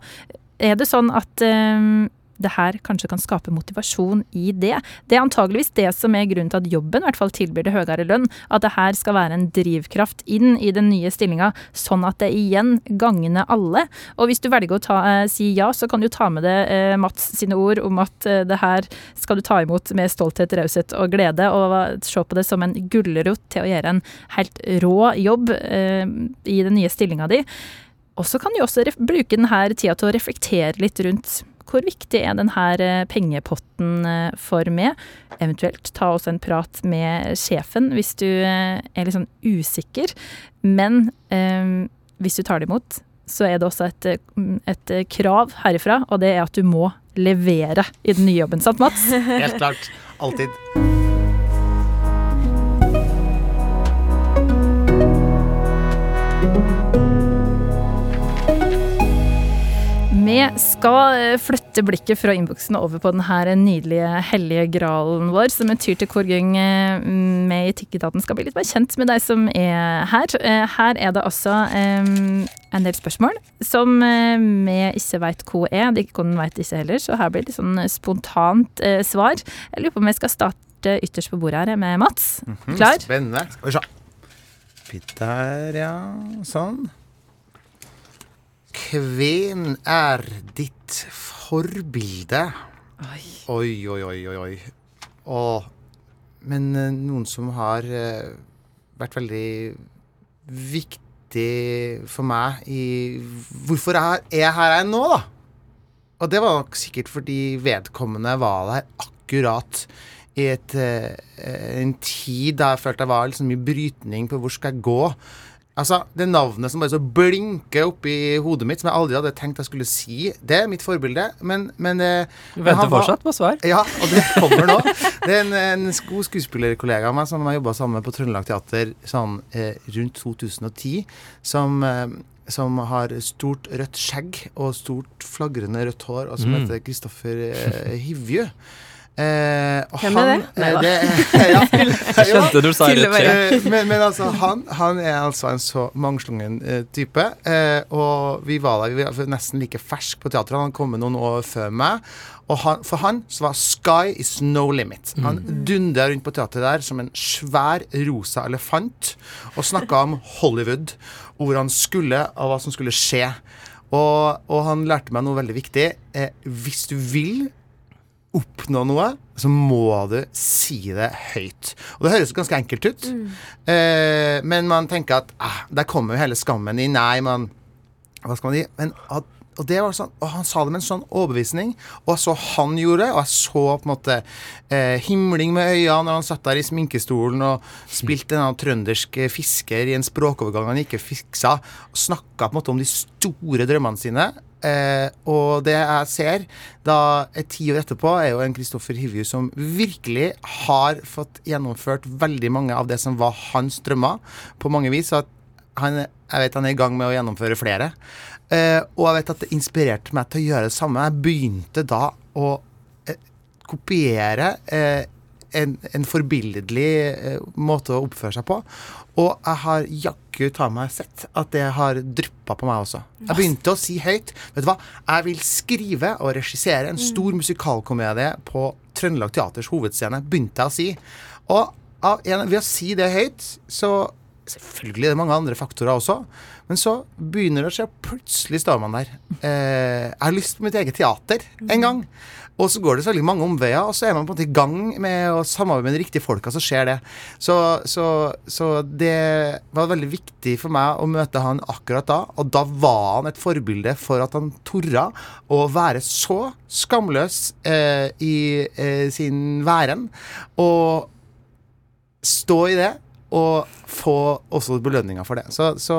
Er det sånn at eh, det her kanskje kan skape motivasjon i det. Det er antageligvis det som er grunnen til at jobben i hvert fall tilbyr det høyere lønn. At det her skal være en drivkraft inn i den nye stillinga, sånn at det igjen gagner alle. Og hvis du velger å ta, eh, si ja, så kan du ta med deg eh, Mats sine ord om at eh, det her skal du ta imot med stolthet, raushet og glede, og se på det som en gulrot til å gjøre en helt rå jobb eh, i den nye stillinga di. Og så kan du også bruke denne tida til å reflektere litt rundt hvor viktig er denne eh, pengepotten eh, for meg? Eventuelt ta også en prat med sjefen hvis du eh, er litt sånn usikker. Men eh, hvis du tar det imot, så er det også et, et krav herifra, og det er at du må levere i den nye jobben, sant Mats? Helt klart. Alltid. Vi skal eh, flytte blikket fra innboksen over på denne nydelige hellige gralen vår, som betyr til hvor gang med i Tikketaten skal bli litt mer kjent med deg som er her. Eh, Her er det også eh, en del spørsmål som eh, vi ikke veit hva er. De kun veit ikke heller, så her blir det litt sånn spontant eh, svar. Jeg lurer på om jeg skal starte ytterst på bordet her med Mats. Mhm, Klar? Spennende. Skal vi se. Pitt Der, ja. Sånn. Hvem er ditt forbilde? Oi, oi, oi, oi. oi. Åh, men eh, noen som har eh, vært veldig viktig for meg i Hvorfor er jeg her jeg er nå, da? Og det var nok sikkert fordi vedkommende var der akkurat i et, eh, en tid da jeg følte jeg var liksom i brytning på hvor skal jeg gå. Altså, Det navnet som bare så blinker oppi hodet mitt, som jeg aldri hadde tenkt jeg skulle si, det er mitt forbilde. Men, men Du Vi men venter fortsatt på svar. Ja, og det kommer nå. Det er en, en god skuespillerkollega av meg som har jobba sammen med på Trøndelag Teater sånn eh, rundt 2010, som, eh, som har stort rødt skjegg og stort flagrende rødt hår, og som Mm. heter Kristoffer eh, Hivju. Eh, Hvem er han- det? Nei da. Eh, ja, Jeg skjønte du sa det ikke. men, men altså, han, han er altså en så mangslungen eh, type. Eh, og vi var der, vi var nesten like fersk på teatret. Han kom med noen år før meg. Og han, for han så var sky is no limit. Han dundra rundt på teatret der som en svær rosa elefant og snakka om Hollywood, og hvor han skulle, og hva som skulle skje. Og, og han lærte meg noe veldig viktig. Eh, hvis du vil oppnå noe, så må du si det høyt. Og det høres ganske enkelt ut, eh, men man tenker at ah, der kommer jo hele skammen i. Nei, man Hva skal man si? Men at, og det var sånn, og han sa det med en sånn overbevisning, og jeg så han gjorde det, og jeg så på en måte eh, himling med øynene når han satt der i sminkestolen og spilte en trøndersk eh, fisker i en språkovergang han ikke fiksa, og snakka på en måte om de store drømmene sine. Eh, og det jeg ser da ti år etterpå, er jo en Kristoffer Hivju som virkelig har fått gjennomført veldig mange av det som var hans drømmer, på mange vis. Så han, jeg vet han er i gang med å gjennomføre flere. Eh, og jeg vet at det inspirerte meg til å gjøre det samme. Jeg begynte da å eh, kopiere eh, en, en forbilledlig eh, måte å oppføre seg på. Og jeg har jaggu ta meg sett at det har dryppa på meg også. Jeg begynte å si høyt Vet du hva, jeg vil skrive og regissere en stor musikalkomedie på Trøndelag Teaters hovedscene. Begynte jeg å si. Og en, ved å si det høyt, så Selvfølgelig er det mange andre faktorer også, men så begynner det å skje, og plutselig står man der. Eh, jeg har lyst på mitt eget teater en gang. Og så går det så veldig mange omveier, og så er man på en måte i gang med å samarbeide med de riktige folka, så skjer det. Så, så, så det var veldig viktig for meg å møte han akkurat da, og da var han et forbilde for at han torde å være så skamløs eh, i eh, sin væren, og stå i det. Og få også belønninger for det. Så, så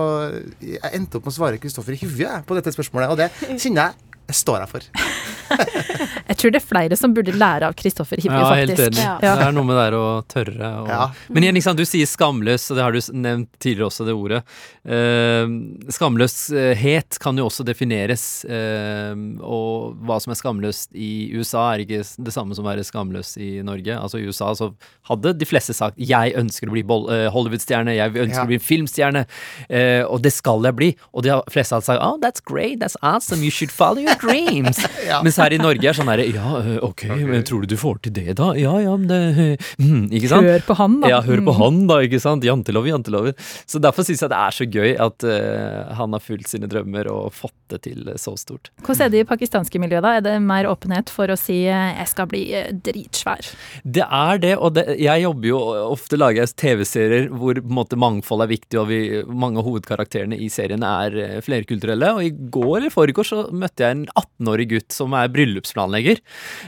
jeg endte opp med å svare Kristoffer Hivje på dette spørsmålet, og det kjenner jeg jeg står her for. Jeg tror det er flere som burde lære av Kristoffer Hivju, Ja, helt enig. Ja. Det er noe med det der å tørre. Og... Ja. Men igjen, ikke sant, du sier skamløs, og det har du nevnt tidligere også, det ordet. Eh, skamløshet kan jo også defineres, eh, og hva som er skamløst i USA er ikke det samme som å være skamløs i Norge. Altså I USA så hadde de fleste sagt 'jeg ønsker å bli eh, Hollywood-stjerne', 'jeg ønsker Ja. å bli filmstjerne', eh, og det skal jeg bli. Og de fleste hadde sagt 'oh, that's great, that's awesome, you should follow your dreams'. Ja. Mens her i Norge er sånn herre Ja, ok, men tror du du får til det, da? Ja ja, men det mm, Ikke sant? Hør på han, da. Ja, hør på Mm. han, da, ikke sant? Jantelov, jantelover. Så derfor syns jeg det er så gøy at uh, han har fulgt sine drømmer og fått det til så stort. Hvordan er det i pakistanske miljøet, da? Er det mer åpenhet for å si 'jeg skal bli dritsvær'? Det er det, og det, jeg jobber jo ofte lager jeg TV-serier hvor på en måte mangfold er viktig, og vi, mange av hovedkarakterene i serien er flerkulturelle. Og i går eller foregår så møtte jeg en 18-årig gutt som er bryllupsplanlegger.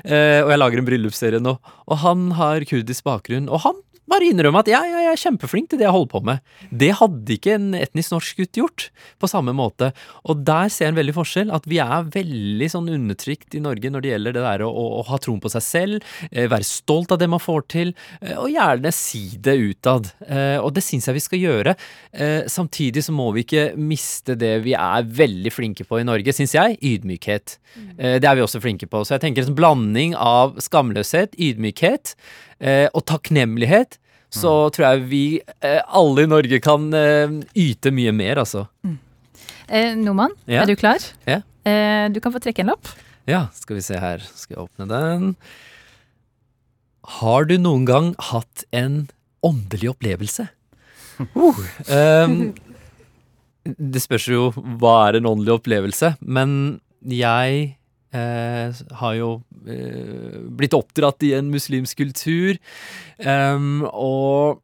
Eh, og jeg lager en bryllupsserie nå, og han har kurdisk bakgrunn. Og han bare innrømme at ja, ja, jeg er kjempeflink til det jeg holder på med. Det hadde ikke en etnisk norsk gutt gjort på samme måte. Og der ser jeg en veldig forskjell, at vi er veldig sånn undertrykt i Norge når det gjelder det der å, å, å ha troen på seg selv, eh, være stolt av det man får til, eh, og gjerne si det utad. Eh, og det syns jeg vi skal gjøre. Eh, samtidig så må vi ikke miste det vi er veldig flinke på i Norge, syns jeg, ydmykhet. Eh, det er vi også flinke på. Så jeg tenker en blanding av skamløshet, ydmykhet eh, og takknemlighet. Så tror jeg vi eh, alle i Norge kan eh, yte mye mer, altså. Eh, Noman, Ja. er du klar? Ja. Eh, du kan få trekke en lapp. Ja, skal vi se her. Skal jeg åpne den. Har du noen gang hatt en åndelig opplevelse? Uh, um, det spørs jo hva er en åndelig opplevelse, men jeg eh, har jo eh, blitt oppdratt i en muslimsk kultur, Um, og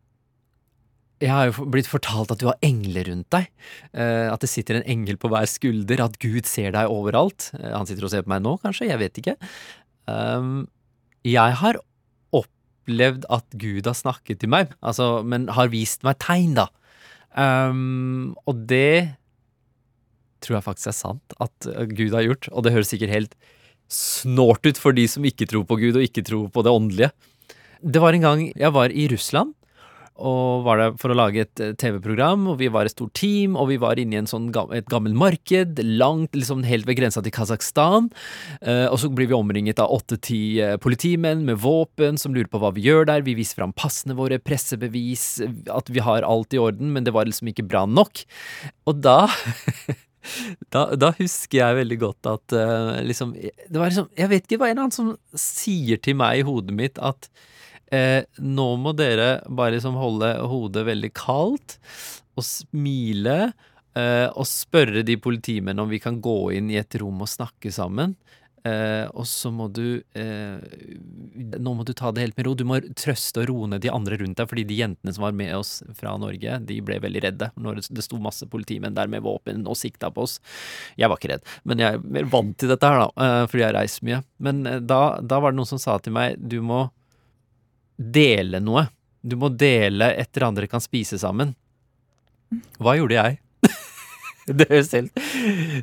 jeg har jo blitt fortalt at du har engler rundt deg. Eh, at det sitter en engel på hver skulder, at Gud ser deg overalt. Eh, han sitter og ser på meg nå, kanskje, jeg vet ikke. Um, jeg har opplevd at Gud har snakket til meg, altså, men har vist meg tegn, da. Um, og det tror jeg faktisk er sant at eh, Gud har gjort, og det høres sikkert helt snålt ut for de som ikke tror på Gud og ikke tror på det åndelige. Det var en gang jeg var i Russland, og var der for å lage et eh, TV-program, og vi var et stort team, og vi var inne i sånn, et gammelt marked, langt, liksom helt ved grensa til Kasakhstan. Eh, og så blir vi omringet av åtte-ti eh, politimenn med våpen som lurer på hva vi gjør der. Vi viser fram passene våre, pressebevis, at vi har alt i orden, men det var liksom ikke bra nok. Og da Da, da husker jeg veldig godt at uh, liksom Det var liksom Jeg vet ikke, det var en eller annen som sier til meg i hodet mitt at uh, nå må dere bare liksom holde hodet veldig kaldt og smile uh, og spørre de politimennene om vi kan gå inn i et rom og snakke sammen. Eh, og så må du uh, Nå må du ta det helt med ro. Du må trøste og roe ned de andre rundt deg, fordi de jentene som var med oss fra Norge, de ble veldig redde når det sto masse politimenn der med våpen og sikta på oss. Jeg var ikke redd, men jeg er mer vant til dette her, da, uh, fordi jeg reist mye. Men da, da var det noen som sa til meg du må dele noe. Du må dele et eller annet dere kan spise sammen. Hva gjorde jeg? Det høres, helt,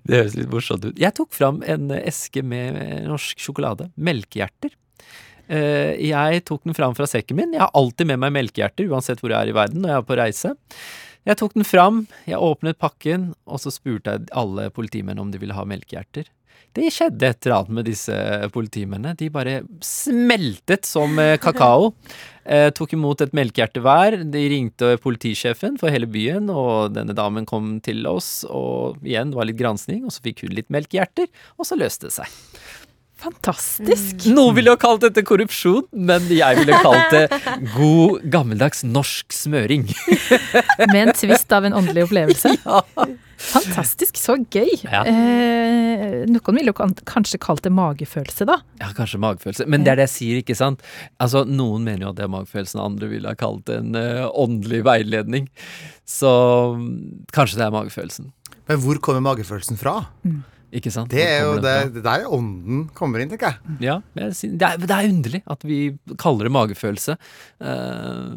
det høres litt morsomt ut. Jeg tok fram en eske med norsk sjokolade. Melkehjerter. Eh, Jeg tok den fram fra sekken min. Jeg har alltid med meg melkehjerter, uansett hvor jeg er i verden når jeg er på reise. Jeg tok den fram, jeg åpnet pakken, og så spurte jeg alle politimennene om de ville ha melkehjerter. Det skjedde et eller annet med disse politimennene. De bare smeltet som eh, kakao. Eh, tok imot et melkehjerte hver. De ringte politisjefen for hele byen, og denne damen kom til oss, og igjen, det var litt gransking, og så fikk hun litt melkehjerter, og så løste det seg. Fantastisk. Noen ville jo kalt dette korrupsjon, men jeg ville kalt det god, gammeldags norsk smøring. Med en tvist av en åndelig opplevelse. Fantastisk, så gøy. Ja. Eh, noen ville jo kanskje kalt det magefølelse, da. Ja, kanskje magefølelse. Men det er det jeg sier, ikke sant? Altså, Noen mener jo at det er magefølelsen, andre ville ha kalt det en uh, åndelig veiledning. Så mm, kanskje det er magefølelsen. Men hvor kommer magefølelsen fra? Ikke sant? Det er jo det, det der ånden kommer inn, tenker jeg. Ja, det er, det er underlig at vi kaller det magefølelse uh,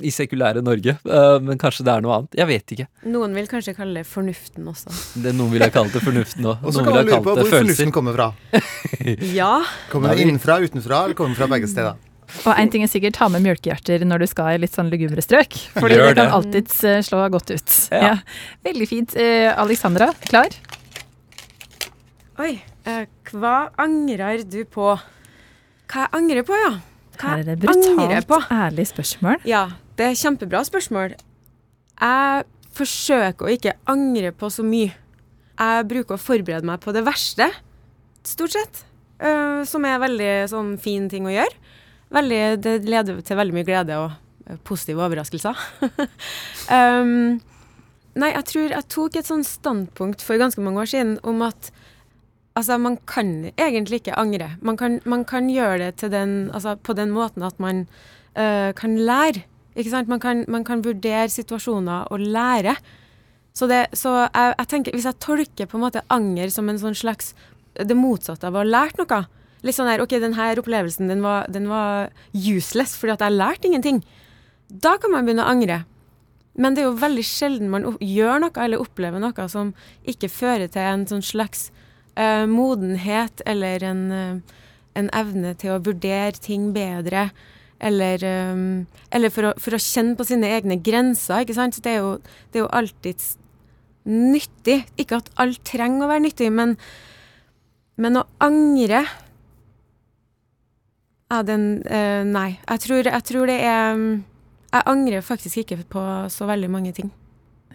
i sekulære Norge. Uh, men kanskje det er noe annet. Jeg vet ikke. Noen vil kanskje kalle det fornuften også. Det, noen vil ha kalt det fornuften òg. Og så kan man lure på hvor følelser. fornuften kommer fra. Ja. Kommer den innenfra, utenfra, eller kommer den fra begge steder? Og en ting er sikkert, ta med mjølkehjerter når du skal i litt sånn lugubre strøk. Fordi Gjør det kan det. alltids eh, slå godt ut. Ja. Ja. Veldig fint. Eh, Alexandra, klar? Oi. eh, hva angrer du på? Hva jeg angrer på, ja? Hva Her er det brutalt ærlig spørsmål. Ja, det er kjempebra spørsmål. Jeg forsøker å ikke angre på så mye. Jeg bruker å forberede meg på det verste, stort sett. Uh, som er veldig sånn fin ting å gjøre. Veldig, det leder til veldig mye glede og eh, positive overraskelser. um, nei, jeg tror jeg tok et sånn standpunkt for ganske mange år siden om at Altså, man kan egentlig ikke angre. Man kan, man kan gjøre det den, altså, på den måten at man øh, kan lære. Ikke sant? Man kan, man kan vurdere situasjoner og lære. Så, det, så jeg, jeg tenker, hvis jeg tolker på en måte anger som en sånn slags det motsatte av å ha lært noe Litt sånn her ok, denne opplevelsen den var, den var useless fordi at jeg lærte ingenting. Da kan man begynne å angre. Men det er jo veldig sjelden man gjør noe eller opplever noe som ikke fører til en sånn slags eh, modenhet eller en, eh, en evne til å vurdere ting bedre. Eller, eh, eller for, å, for å kjenne på sine egne grenser. ikke sant? Det er jo, jo alltid nyttig. Ikke at alt trenger å være nyttig, men, men å angre ja, den, eh, Nei. Jeg tror, jeg tror det er mm, Jeg angrer faktisk ikke på så veldig mange ting.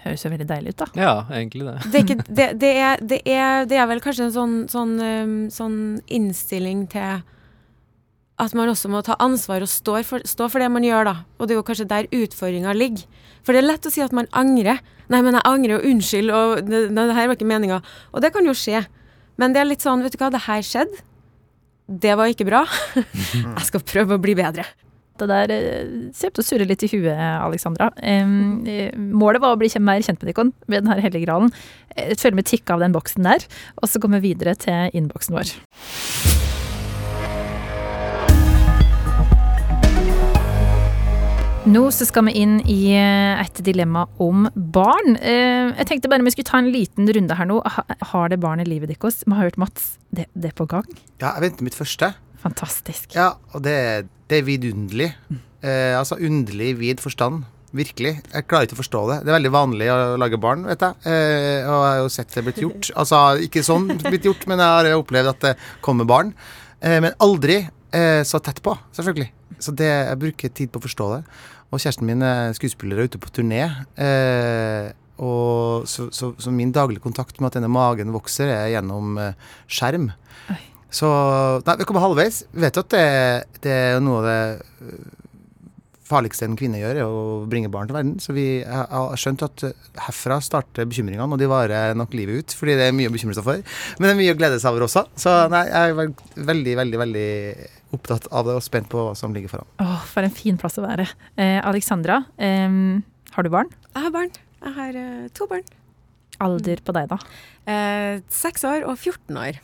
Høres jo veldig deilig ut, da. Ja, egentlig det. Det er, ikke, det, det, er, det, er, det er vel kanskje en sånn, sånn, um, sånn innstilling til at man også må ta ansvar og stå for, stå for det man gjør, da. Og det er jo kanskje der utfordringa ligger. For det er lett å si at man angrer. Nei, men jeg angrer, og unnskyld, og det, det her var ikke meninga. Og det kan jo skje. Men det er litt sånn, vet du hva, det her skjedde. Det var ikke bra. jeg skal prøve å bli bedre. Det der eh, ser ut til å surre litt i huet, Alexandra. Eh, målet var å bli mer kjent med Nikon, med den her hellige gralen. Følg med tikk av den boksen der, og så kommer vi videre til innboksen vår. Nå så skal vi inn i eh, et dilemma om barn. Eh, Jeg tenkte bare vi skulle ta en liten runde her nå. Har det barn i livet deres? Vi har hørt Mats, det, det er på gang. Ja, jeg venter mitt første. Fantastisk. Ja, og det, det er vidunderlig. Eh, altså underlig i vid forstand. Virkelig. Jeg klarer ikke å forstå det. Det er veldig vanlig å lage barn, vet jeg. Eh, og jeg har jo sett det blitt gjort. Altså ikke sånn blitt gjort, men jeg har opplevd at det kommer barn. Eh, men aldri eh, så tett på, selvfølgelig. Så det, jeg bruker tid på å forstå det. Og kjæresten min er skuespiller og ute på turné. Eh, og så, så, så min daglige kontakt med at denne magen vokser, er gjennom eh, skjerm. Oi. Så Nei, vi kommer halvveis. Vi vet jo at det, det er noe av det øh, farligste en kvinne gjør, er å bringe barn til verden. Så vi har skjønt at øh, herfra starter bekymringene, og de varer nok livet ut. Fordi det er mye å bekymre seg for. Men det er mye å glede seg over også. Så nei, jeg er veldig, veldig, veldig opptatt av det og spent på hva som ligger foran. Åh, for en fin plass å være. Eh, Alexandra, eh, har du barn? Jeg har barn. Jeg har uh, to barn. Alder på deg, da? Eh, Seks år og 14 år.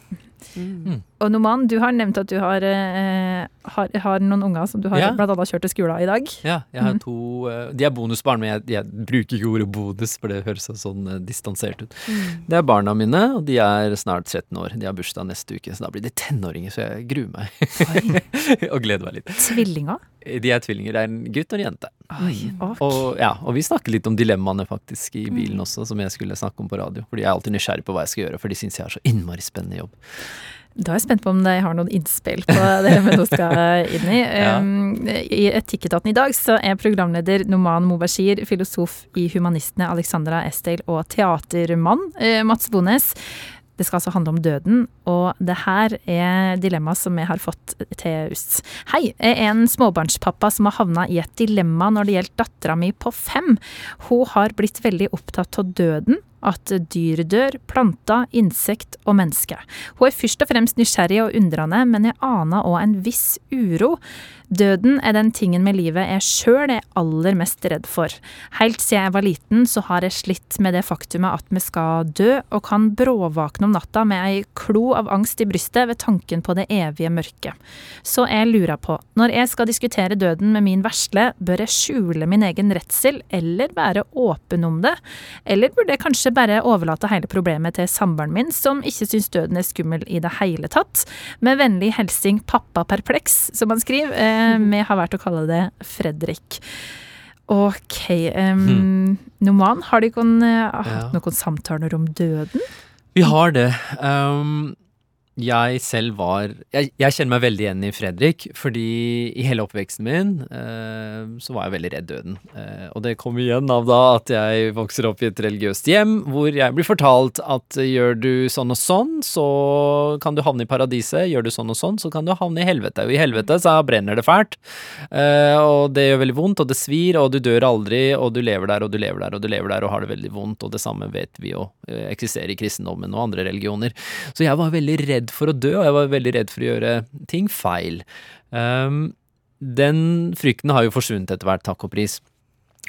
Mm. Og Noman, du har nevnt at du har, eh, har, har noen unger som du har Ja. blant annet kjørt til skolen i dag. Ja, jeg har mm. to eh, De er bonusbarn, men jeg, jeg bruker ikke ordet bonus, for det høres så sånn eh, distansert ut. Det er barna mine, og de er snart 13 år. De har bursdag neste uke, så da blir de tenåringer, så jeg gruer meg. og gleder meg litt. Tvillinger. De er tvillinger. Det er en gutt og en jente. Oi, ok. Og, ja, og vi snakker litt om dilemmaene faktisk i bilen også, som jeg skulle snakke om på radio. Fordi jeg er alltid nysgjerrig på hva jeg skal gjøre, for de syns jeg har så innmari spennende jobb. Da er jeg spent på om de har noen innspill på det vi nå skal inn i. Ja. Um, I Etikketaten i dag så er programleder Noman Mobashir, filosof i Humanistene Alexandra Estel og teatermann eh, Mats Bones. Det skal altså handle om døden, og det her er dilemma som vi har fått til oss. Hei, jeg er en småbarnspappa som har havna i et dilemma når det gjelder dattera mi på fem. Hun har blitt veldig opptatt av døden, at dyr dør, planter, insekt og menneske. Hun er først og fremst nysgjerrig og undrende, men jeg aner òg en viss uro. Døden er den tingen med livet jeg sjøl er aller mest redd for. Helt siden jeg var liten, så har jeg slitt med det faktumet at vi skal dø, og kan bråvåkne om natta med ei klo av angst i brystet ved tanken på det evige mørket. Så jeg lurer på, når jeg skal diskutere døden med min vesle, bør jeg skjule min egen redsel, eller være åpen om det? Eller burde jeg kanskje bare overlate hele problemet til samboeren min, som ikke syns døden er skummel i det hele tatt? Med vennlig hilsing pappa perpleks, som han skriver. Eh, vi har valgt å kalle det Fredrik. Ok. Um, Noman, har dere uh, hatt Ja. noen samtaler om døden? Vi har det. Um, jeg selv var jeg, jeg kjenner meg veldig igjen i Fredrik, fordi i hele oppveksten min eh, så var jeg veldig redd døden. Eh, og det kom igjen av da at jeg vokser opp i et religiøst hjem hvor jeg blir fortalt at gjør du sånn og sånn, så kan du havne i paradiset. Gjør du sånn og sånn, så kan du havne i helvete. Og i helvete så brenner det fælt, eh, og det gjør veldig vondt, og det svir, og du dør aldri, og du lever der, og du lever der, og du lever der, og har det veldig vondt, og det samme vet vi jo eh, eksisterer i kristendommen og andre religioner. Så jeg var veldig redd for å dø, og jeg var veldig redd for å gjøre ting feil. Um, den frykten har jo forsvunnet etter hvert, takk og pris.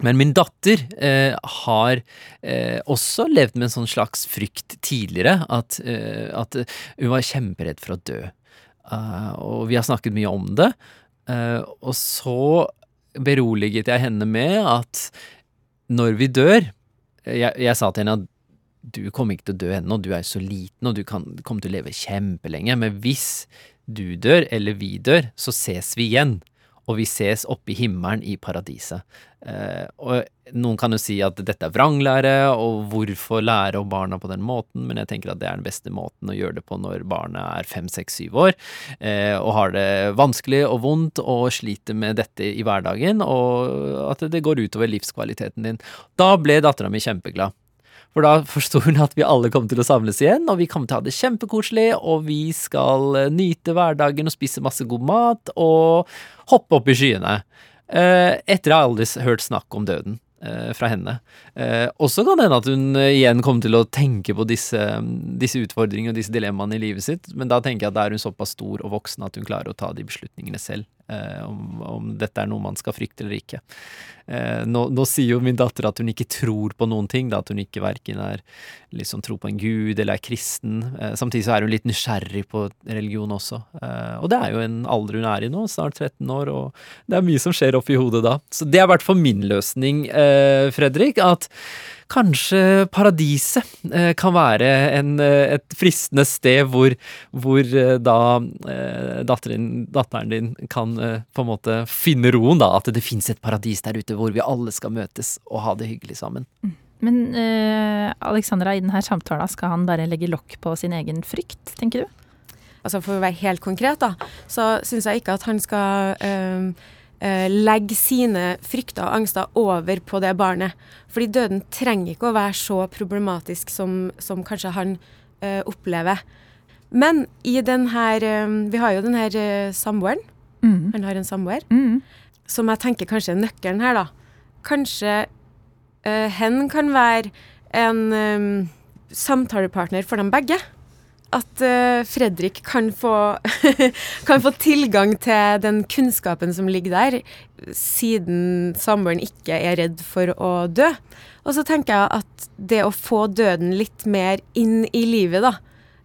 Men min datter eh, har eh, også levd med en sånn slags frykt tidligere, at, eh, at hun var kjemperedd for å dø. Uh, og vi har snakket mye om det. Uh, og så beroliget jeg henne med at når vi dør Jeg, jeg sa til henne at du kommer ikke til å dø ennå, du er så liten, og du kan, kommer til å leve kjempelenge. Men hvis du dør, eller vi dør, så ses vi igjen. Og vi ses oppe i himmelen i paradiset. Eh, og noen kan jo si at dette er vranglære, og hvorfor lære om barna på den måten, men jeg tenker at det er den beste måten å gjøre det på når barnet er fem, seks, syv år, eh, og har det vanskelig og vondt og sliter med dette i hverdagen, og at det går utover livskvaliteten din. Da ble dattera mi kjempeglad. For da forsto hun at vi alle kom til å samles igjen, og vi kommer til å ha det kjempekoselig, og vi skal eh, nyte hverdagen og spise masse god mat og hoppe opp i skyene. Etter etter jeg aldri s- hørt snakk om døden eh, fra henne. Eh, og så kan det hende at hun eh, igjen kommer til å tenke på disse, disse utfordringene og disse dilemmaene i livet sitt, men da tenker jeg at da er hun såpass stor og voksen at hun klarer å ta de beslutningene selv. Eh, om, om dette er noe man skal frykte eller ikke. Eh, nå, nå sier jo min datter at hun ikke tror på noen ting, da, at hun ikke verken er liksom tror på en gud eller er kristen. Eh, samtidig så er hun litt nysgjerrig på religion også. Og det er jo en alder hun er i nå, snart 13 år, og det er mye som skjer oppi hodet da. Så det er i hvert fall min løsning, Fredrik, at kanskje paradiset eh, kan være en, eh, et fristende sted hvor, hvor eh, da eh, datteren, datteren din kan eh, på en måte finne roen, da. At det finnes et paradis der ute hvor vi alle skal møtes og ha det hyggelig sammen. Men eh, Alexandra, i denne samtalen skal han bare legge lokk på sin egen frykt, tenker du? Altså For å være helt konkret, da, så syns jeg ikke at han skal øh, legge sine frykter og angster over på det barnet. Fordi døden trenger ikke å være så problematisk som, som kanskje han øh, opplever. Men i den her øhm, Vi har jo den her samboeren. Mm. Han har en samboer. Mm. Som jeg tenker kanskje er nøkkelen her, da. Kanskje øh, hen kan være en øhm, samtalepartner for dem begge. At øh, Fredrik kan få, kan få tilgang til den kunnskapen som ligger der, siden samboeren ikke er redd for å dø. Og så tenker jeg at det å få døden litt mer inn i livet, da.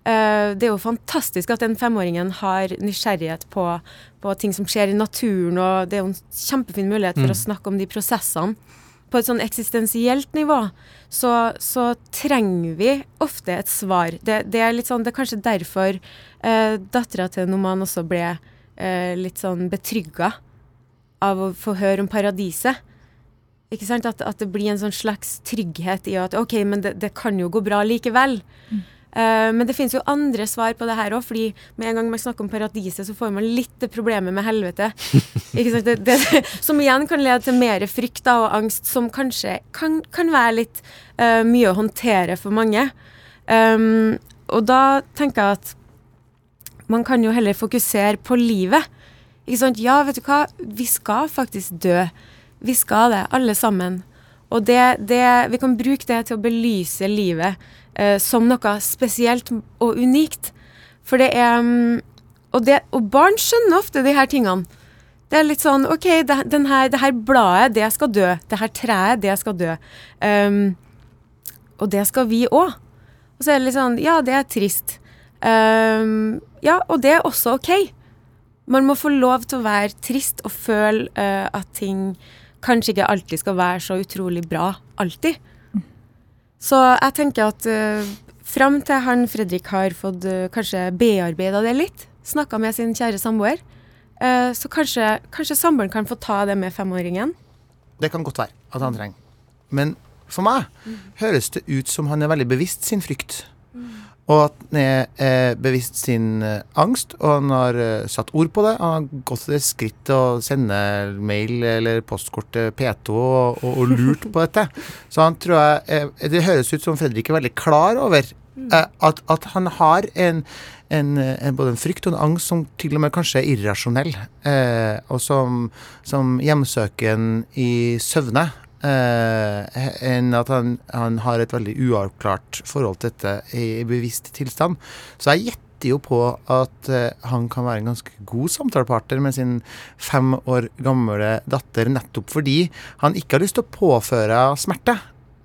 øh, det er jo fantastisk at den femåringen har nysgjerrighet på, på ting som skjer i naturen, og det er jo en kjempefin mulighet for Mm. å snakke om de prosessene. På et sånn eksistensielt nivå så, så trenger vi ofte et svar. Det, det er litt sånn, det er kanskje derfor eh, dattera til Noman også ble eh, litt sånn betrygga av å få høre om paradiset. Ikke sant? At, at det blir en sånn slags trygghet i at OK, men det, det kan jo gå bra likevel. Eh, men det finnes jo andre svar på det her òg, fordi med en gang man snakker om paradiset, så får man litt det problemet med helvete. Det, det, som igjen kan lede til mer frykt da, og angst, som kanskje kan, kan være litt uh, mye å håndtere for mange. Um, og da tenker jeg at man kan jo heller fokusere på livet. Ikke sant? Ja, vet du hva, vi skal faktisk dø. Vi skal det, alle sammen. Og det, det, vi kan bruke det til å belyse livet som noe spesielt og unikt. For det er mm, og, det, og barn skjønner ofte de her tingene. Det er litt sånn OK, det, her, det her bladet, det skal dø. Det her treet, det skal dø. Um, og det skal vi òg. Og så er det litt sånn Ja, det er trist. Um, ja, og det er også OK. Man må få lov til å være trist og føle uh, at ting kanskje ikke alltid skal være så utrolig bra. Alltid. Så jeg tenker at uh, fram til han Fredrik har fått uh, kanskje bearbeida det litt, snakka med sin kjære samboer, uh, så kanskje, kanskje samboeren kan få ta det med femåringen. Det kan godt være at han trenger. Men for meg høres det ut som han er veldig bevisst sin frykt. Og at han er bevisst sin eh, angst, og han har eh, satt ord på det. Han har gått til det skritt å sende mail eller postkort til P2 og, og, og lurt på dette. Så han tror jeg eh, Det høres ut som Fredrik er veldig klar over at, at han har en, en, en, både en frykt og en angst som til og med kanskje er irrasjonell, og som, som hjemsøken i søvne. Eh, enn at han, han har et veldig uavklart forhold til dette i, bevisst tilstand. Så jeg gjetter jo på at eh, han kan være en ganske god samtalepartner med sin fem år gamle datter, nettopp fordi han ikke har lyst til å påføre smerte,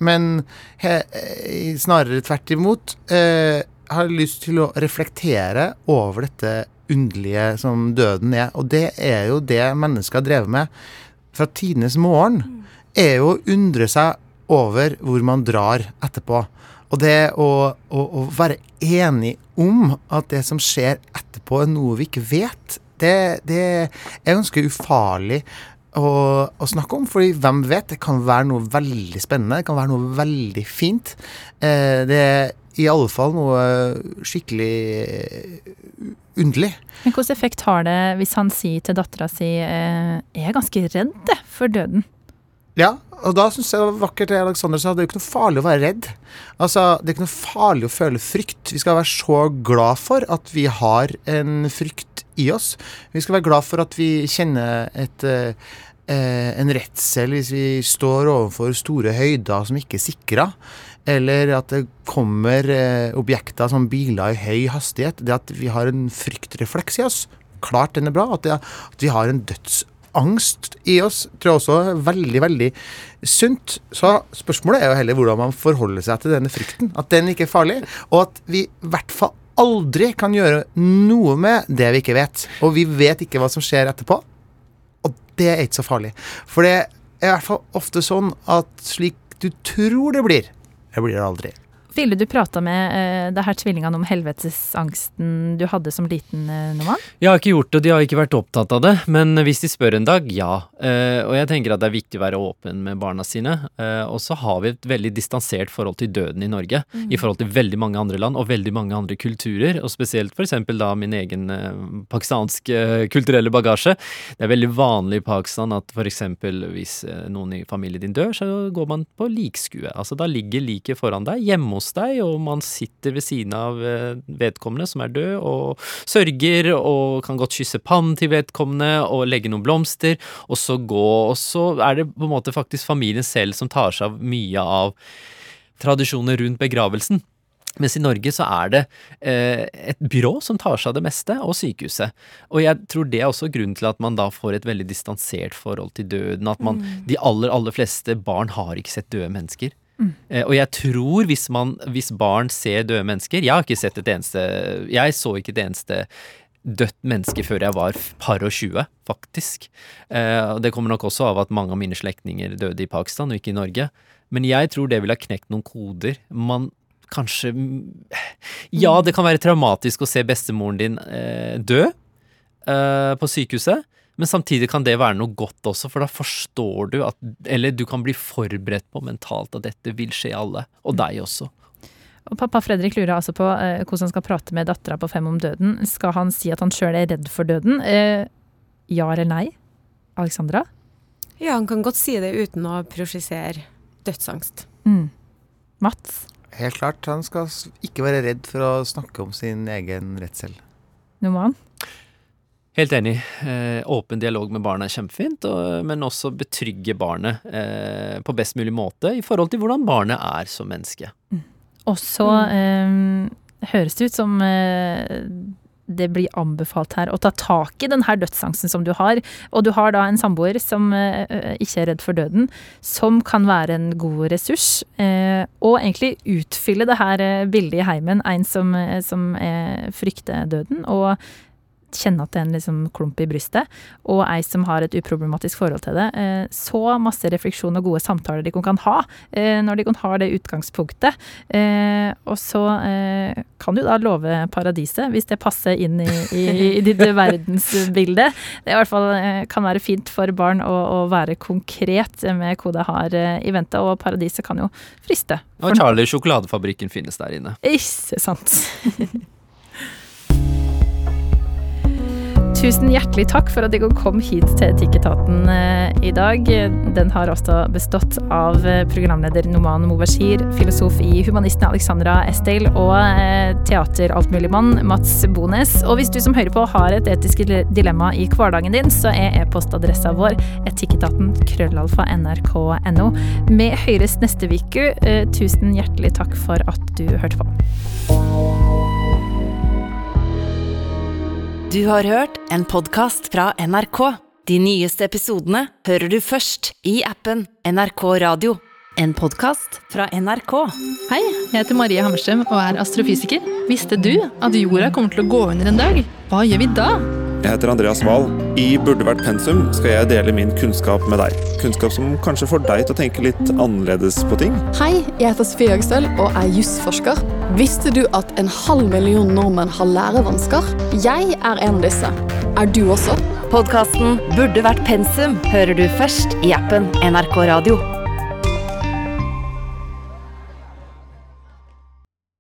men he, eh, snarere tvert imot eh, har lyst til å reflektere over dette underlige som døden er. Og det er jo det mennesker har drevet med fra tidenes morgen er jo å undre seg over hvor man drar etterpå. Og det å, å, å være enig om at det som skjer etterpå, er noe vi ikke vet, det, det er ganske ufarlig å, å, snakke om. fordi hvem vet? Det kan være noe veldig spennende. Det kan være noe veldig fint. Eh, det er i alle fall noe skikkelig underlig. Men hvilken effekt har det hvis han sier til dattera si eh, jeg er ganske redd for døden? Ja, og da syns jeg det var vakkert det Alexander sa. Det er jo ikke noe farlig å være redd. Altså, Det er ikke noe farlig å føle frykt. Vi skal være så glad for at vi har en frykt i oss. Vi skal være glad for at vi kjenner et, eh, en redsel hvis vi står overfor store høyder som ikke er sikra. Eller at det kommer eh, objekter som biler i høy hastighet. Det at vi har en fryktrefleks i oss. Klart den er bra. At, det, at vi har en dødsangst i oss, tror jeg også er veldig, veldig sunt. Så spørsmålet er jo heller hvordan man forholder seg til denne frykten. At den ikke er farlig, og at vi i hvert fall aldri kan gjøre noe med det vi ikke vet. Og vi vet ikke hva som skjer etterpå. Og det er ikke så farlig. For det er i hvert fall ofte sånn at slik du tror det blir. Det blir det aldri. Ville du prata med uh, det her tvillingene om helvetesangsten du hadde som liten, uh, Noman? Jeg har ikke gjort det, og de har ikke vært opptatt av det. Men hvis de spør en dag, ja. Uh, og jeg tenker at det er viktig å være åpen med barna sine. Uh, og så har vi et veldig distansert forhold til døden i Norge. I forhold til veldig mange andre land og veldig mange andre kulturer. Og spesielt f.eks. da min egen pakistanske kulturelle bagasje. Det er veldig vanlig i Pakistan at f.eks. hvis noen i familien din dør, så går man på likskue. Altså da ligger liket foran deg hjemme hos deg, og man sitter ved siden av eh, vedkommende som er død, og sørger og kan godt kysse pannen til vedkommende og legge noen blomster, og så gå. Og så er det på en måte faktisk familien selv som tar seg av mye av tradisjoner rundt begravelsen. Mens i Norge så er det eh, et byrå som tar seg av det meste, og sykehuset. Og jeg tror det er også grunnen til at man da får et veldig distansert forhold til døden. At man, de aller, aller fleste barn har ikke sett døde mennesker. Eh, og jeg tror hvis, man, hvis barn ser døde mennesker Jeg har ikke sett et eneste Jeg så ikke et eneste dødt menneske før jeg var par og tjue, faktisk. Eh, og det kommer nok også av at mange av mine slektninger døde i Pakistan og ikke i Norge. Men jeg tror det ville ha knekt noen koder. Man kanskje Ja, det kan være traumatisk å se bestemoren din eh, dø på sykehuset. Men samtidig kan det være noe godt også, for da forstår du at Eller du kan bli forberedt på mentalt at dette vil skje alle, og deg også. Og pappa Fredrik lurer altså på eh, hvordan han skal prate med dattera på fem om døden. Skal han si at han sjøl er redd for døden? Eh, ja eller nei? Alexandra? Ja, han kan godt si det uten å prosjisere dødsangst. Mm. Mats? Helt klart, han skal ikke være redd for å snakke om sin egen redsel. Noman? Helt enig. Eh, åpen dialog med barna er kjempefint, og, men også betrygge barnet eh, på best mulig måte i forhold til hvordan barnet er som menneske. Og så eh, høres det ut som eh, det blir anbefalt her å ta tak i den her dødsangsten som du har. Og du har da en samboer som eh, ikke er redd for døden, som kan være en god ressurs. Eh, og egentlig utfylle det her bildet i heimen. En som, som frykter døden. og kjenne at det er en liksom klump i brystet, og ei som har et uproblematisk forhold til det. Eh, Så masse refleksjon og gode samtaler de kan ha eh, når de kan ha det utgangspunktet. Eh, Og så kan du da love paradiset, hvis det passer inn i, i, i ditt verdensbilde. Det i hvert fall kan være fint for barn å, å være konkret med hva det har i vente, og paradiset kan jo friste. Og Charlie sjokoladefabrikken finnes der inne. Ikke sant. Tusen hjertelig takk for at dere kom hit til Etikketaten eh, i dag. Den har også bestått av eh, programleder Noman Mubashir, filosof i Humanisten Alexandra Estel og teateraltmuligmann Mats Bones. Og hvis du som hører på har et etisk dilemma i hverdagen din, så er e-postadressa vår etikketaten krøllalfa nrk.no. Vi høres neste uke. Eh, Tusen hjertelig takk for at du hørte på. Du har hørt en podkast fra NRK. De nyeste episodene hører du først i appen NRK Radio. En podkast fra NRK. Hei, jeg heter Marie Hammerstrøm og er astrofysiker. Visste du at jorda kommer til å gå under en dag? Hva gjør vi da? Jeg heter Andreas Wahl. I Burde vært pensum skal jeg dele min kunnskap med deg. Kunnskap som kanskje får deg til å tenke litt annerledes på ting. Hei, jeg heter Sofie Høgstøl og er jusforsker. Visste du at en halv million nordmenn har lærevansker? Jeg er en av disse. Er du også? Podkasten Burde vært pensum hører du først i appen NRK Radio.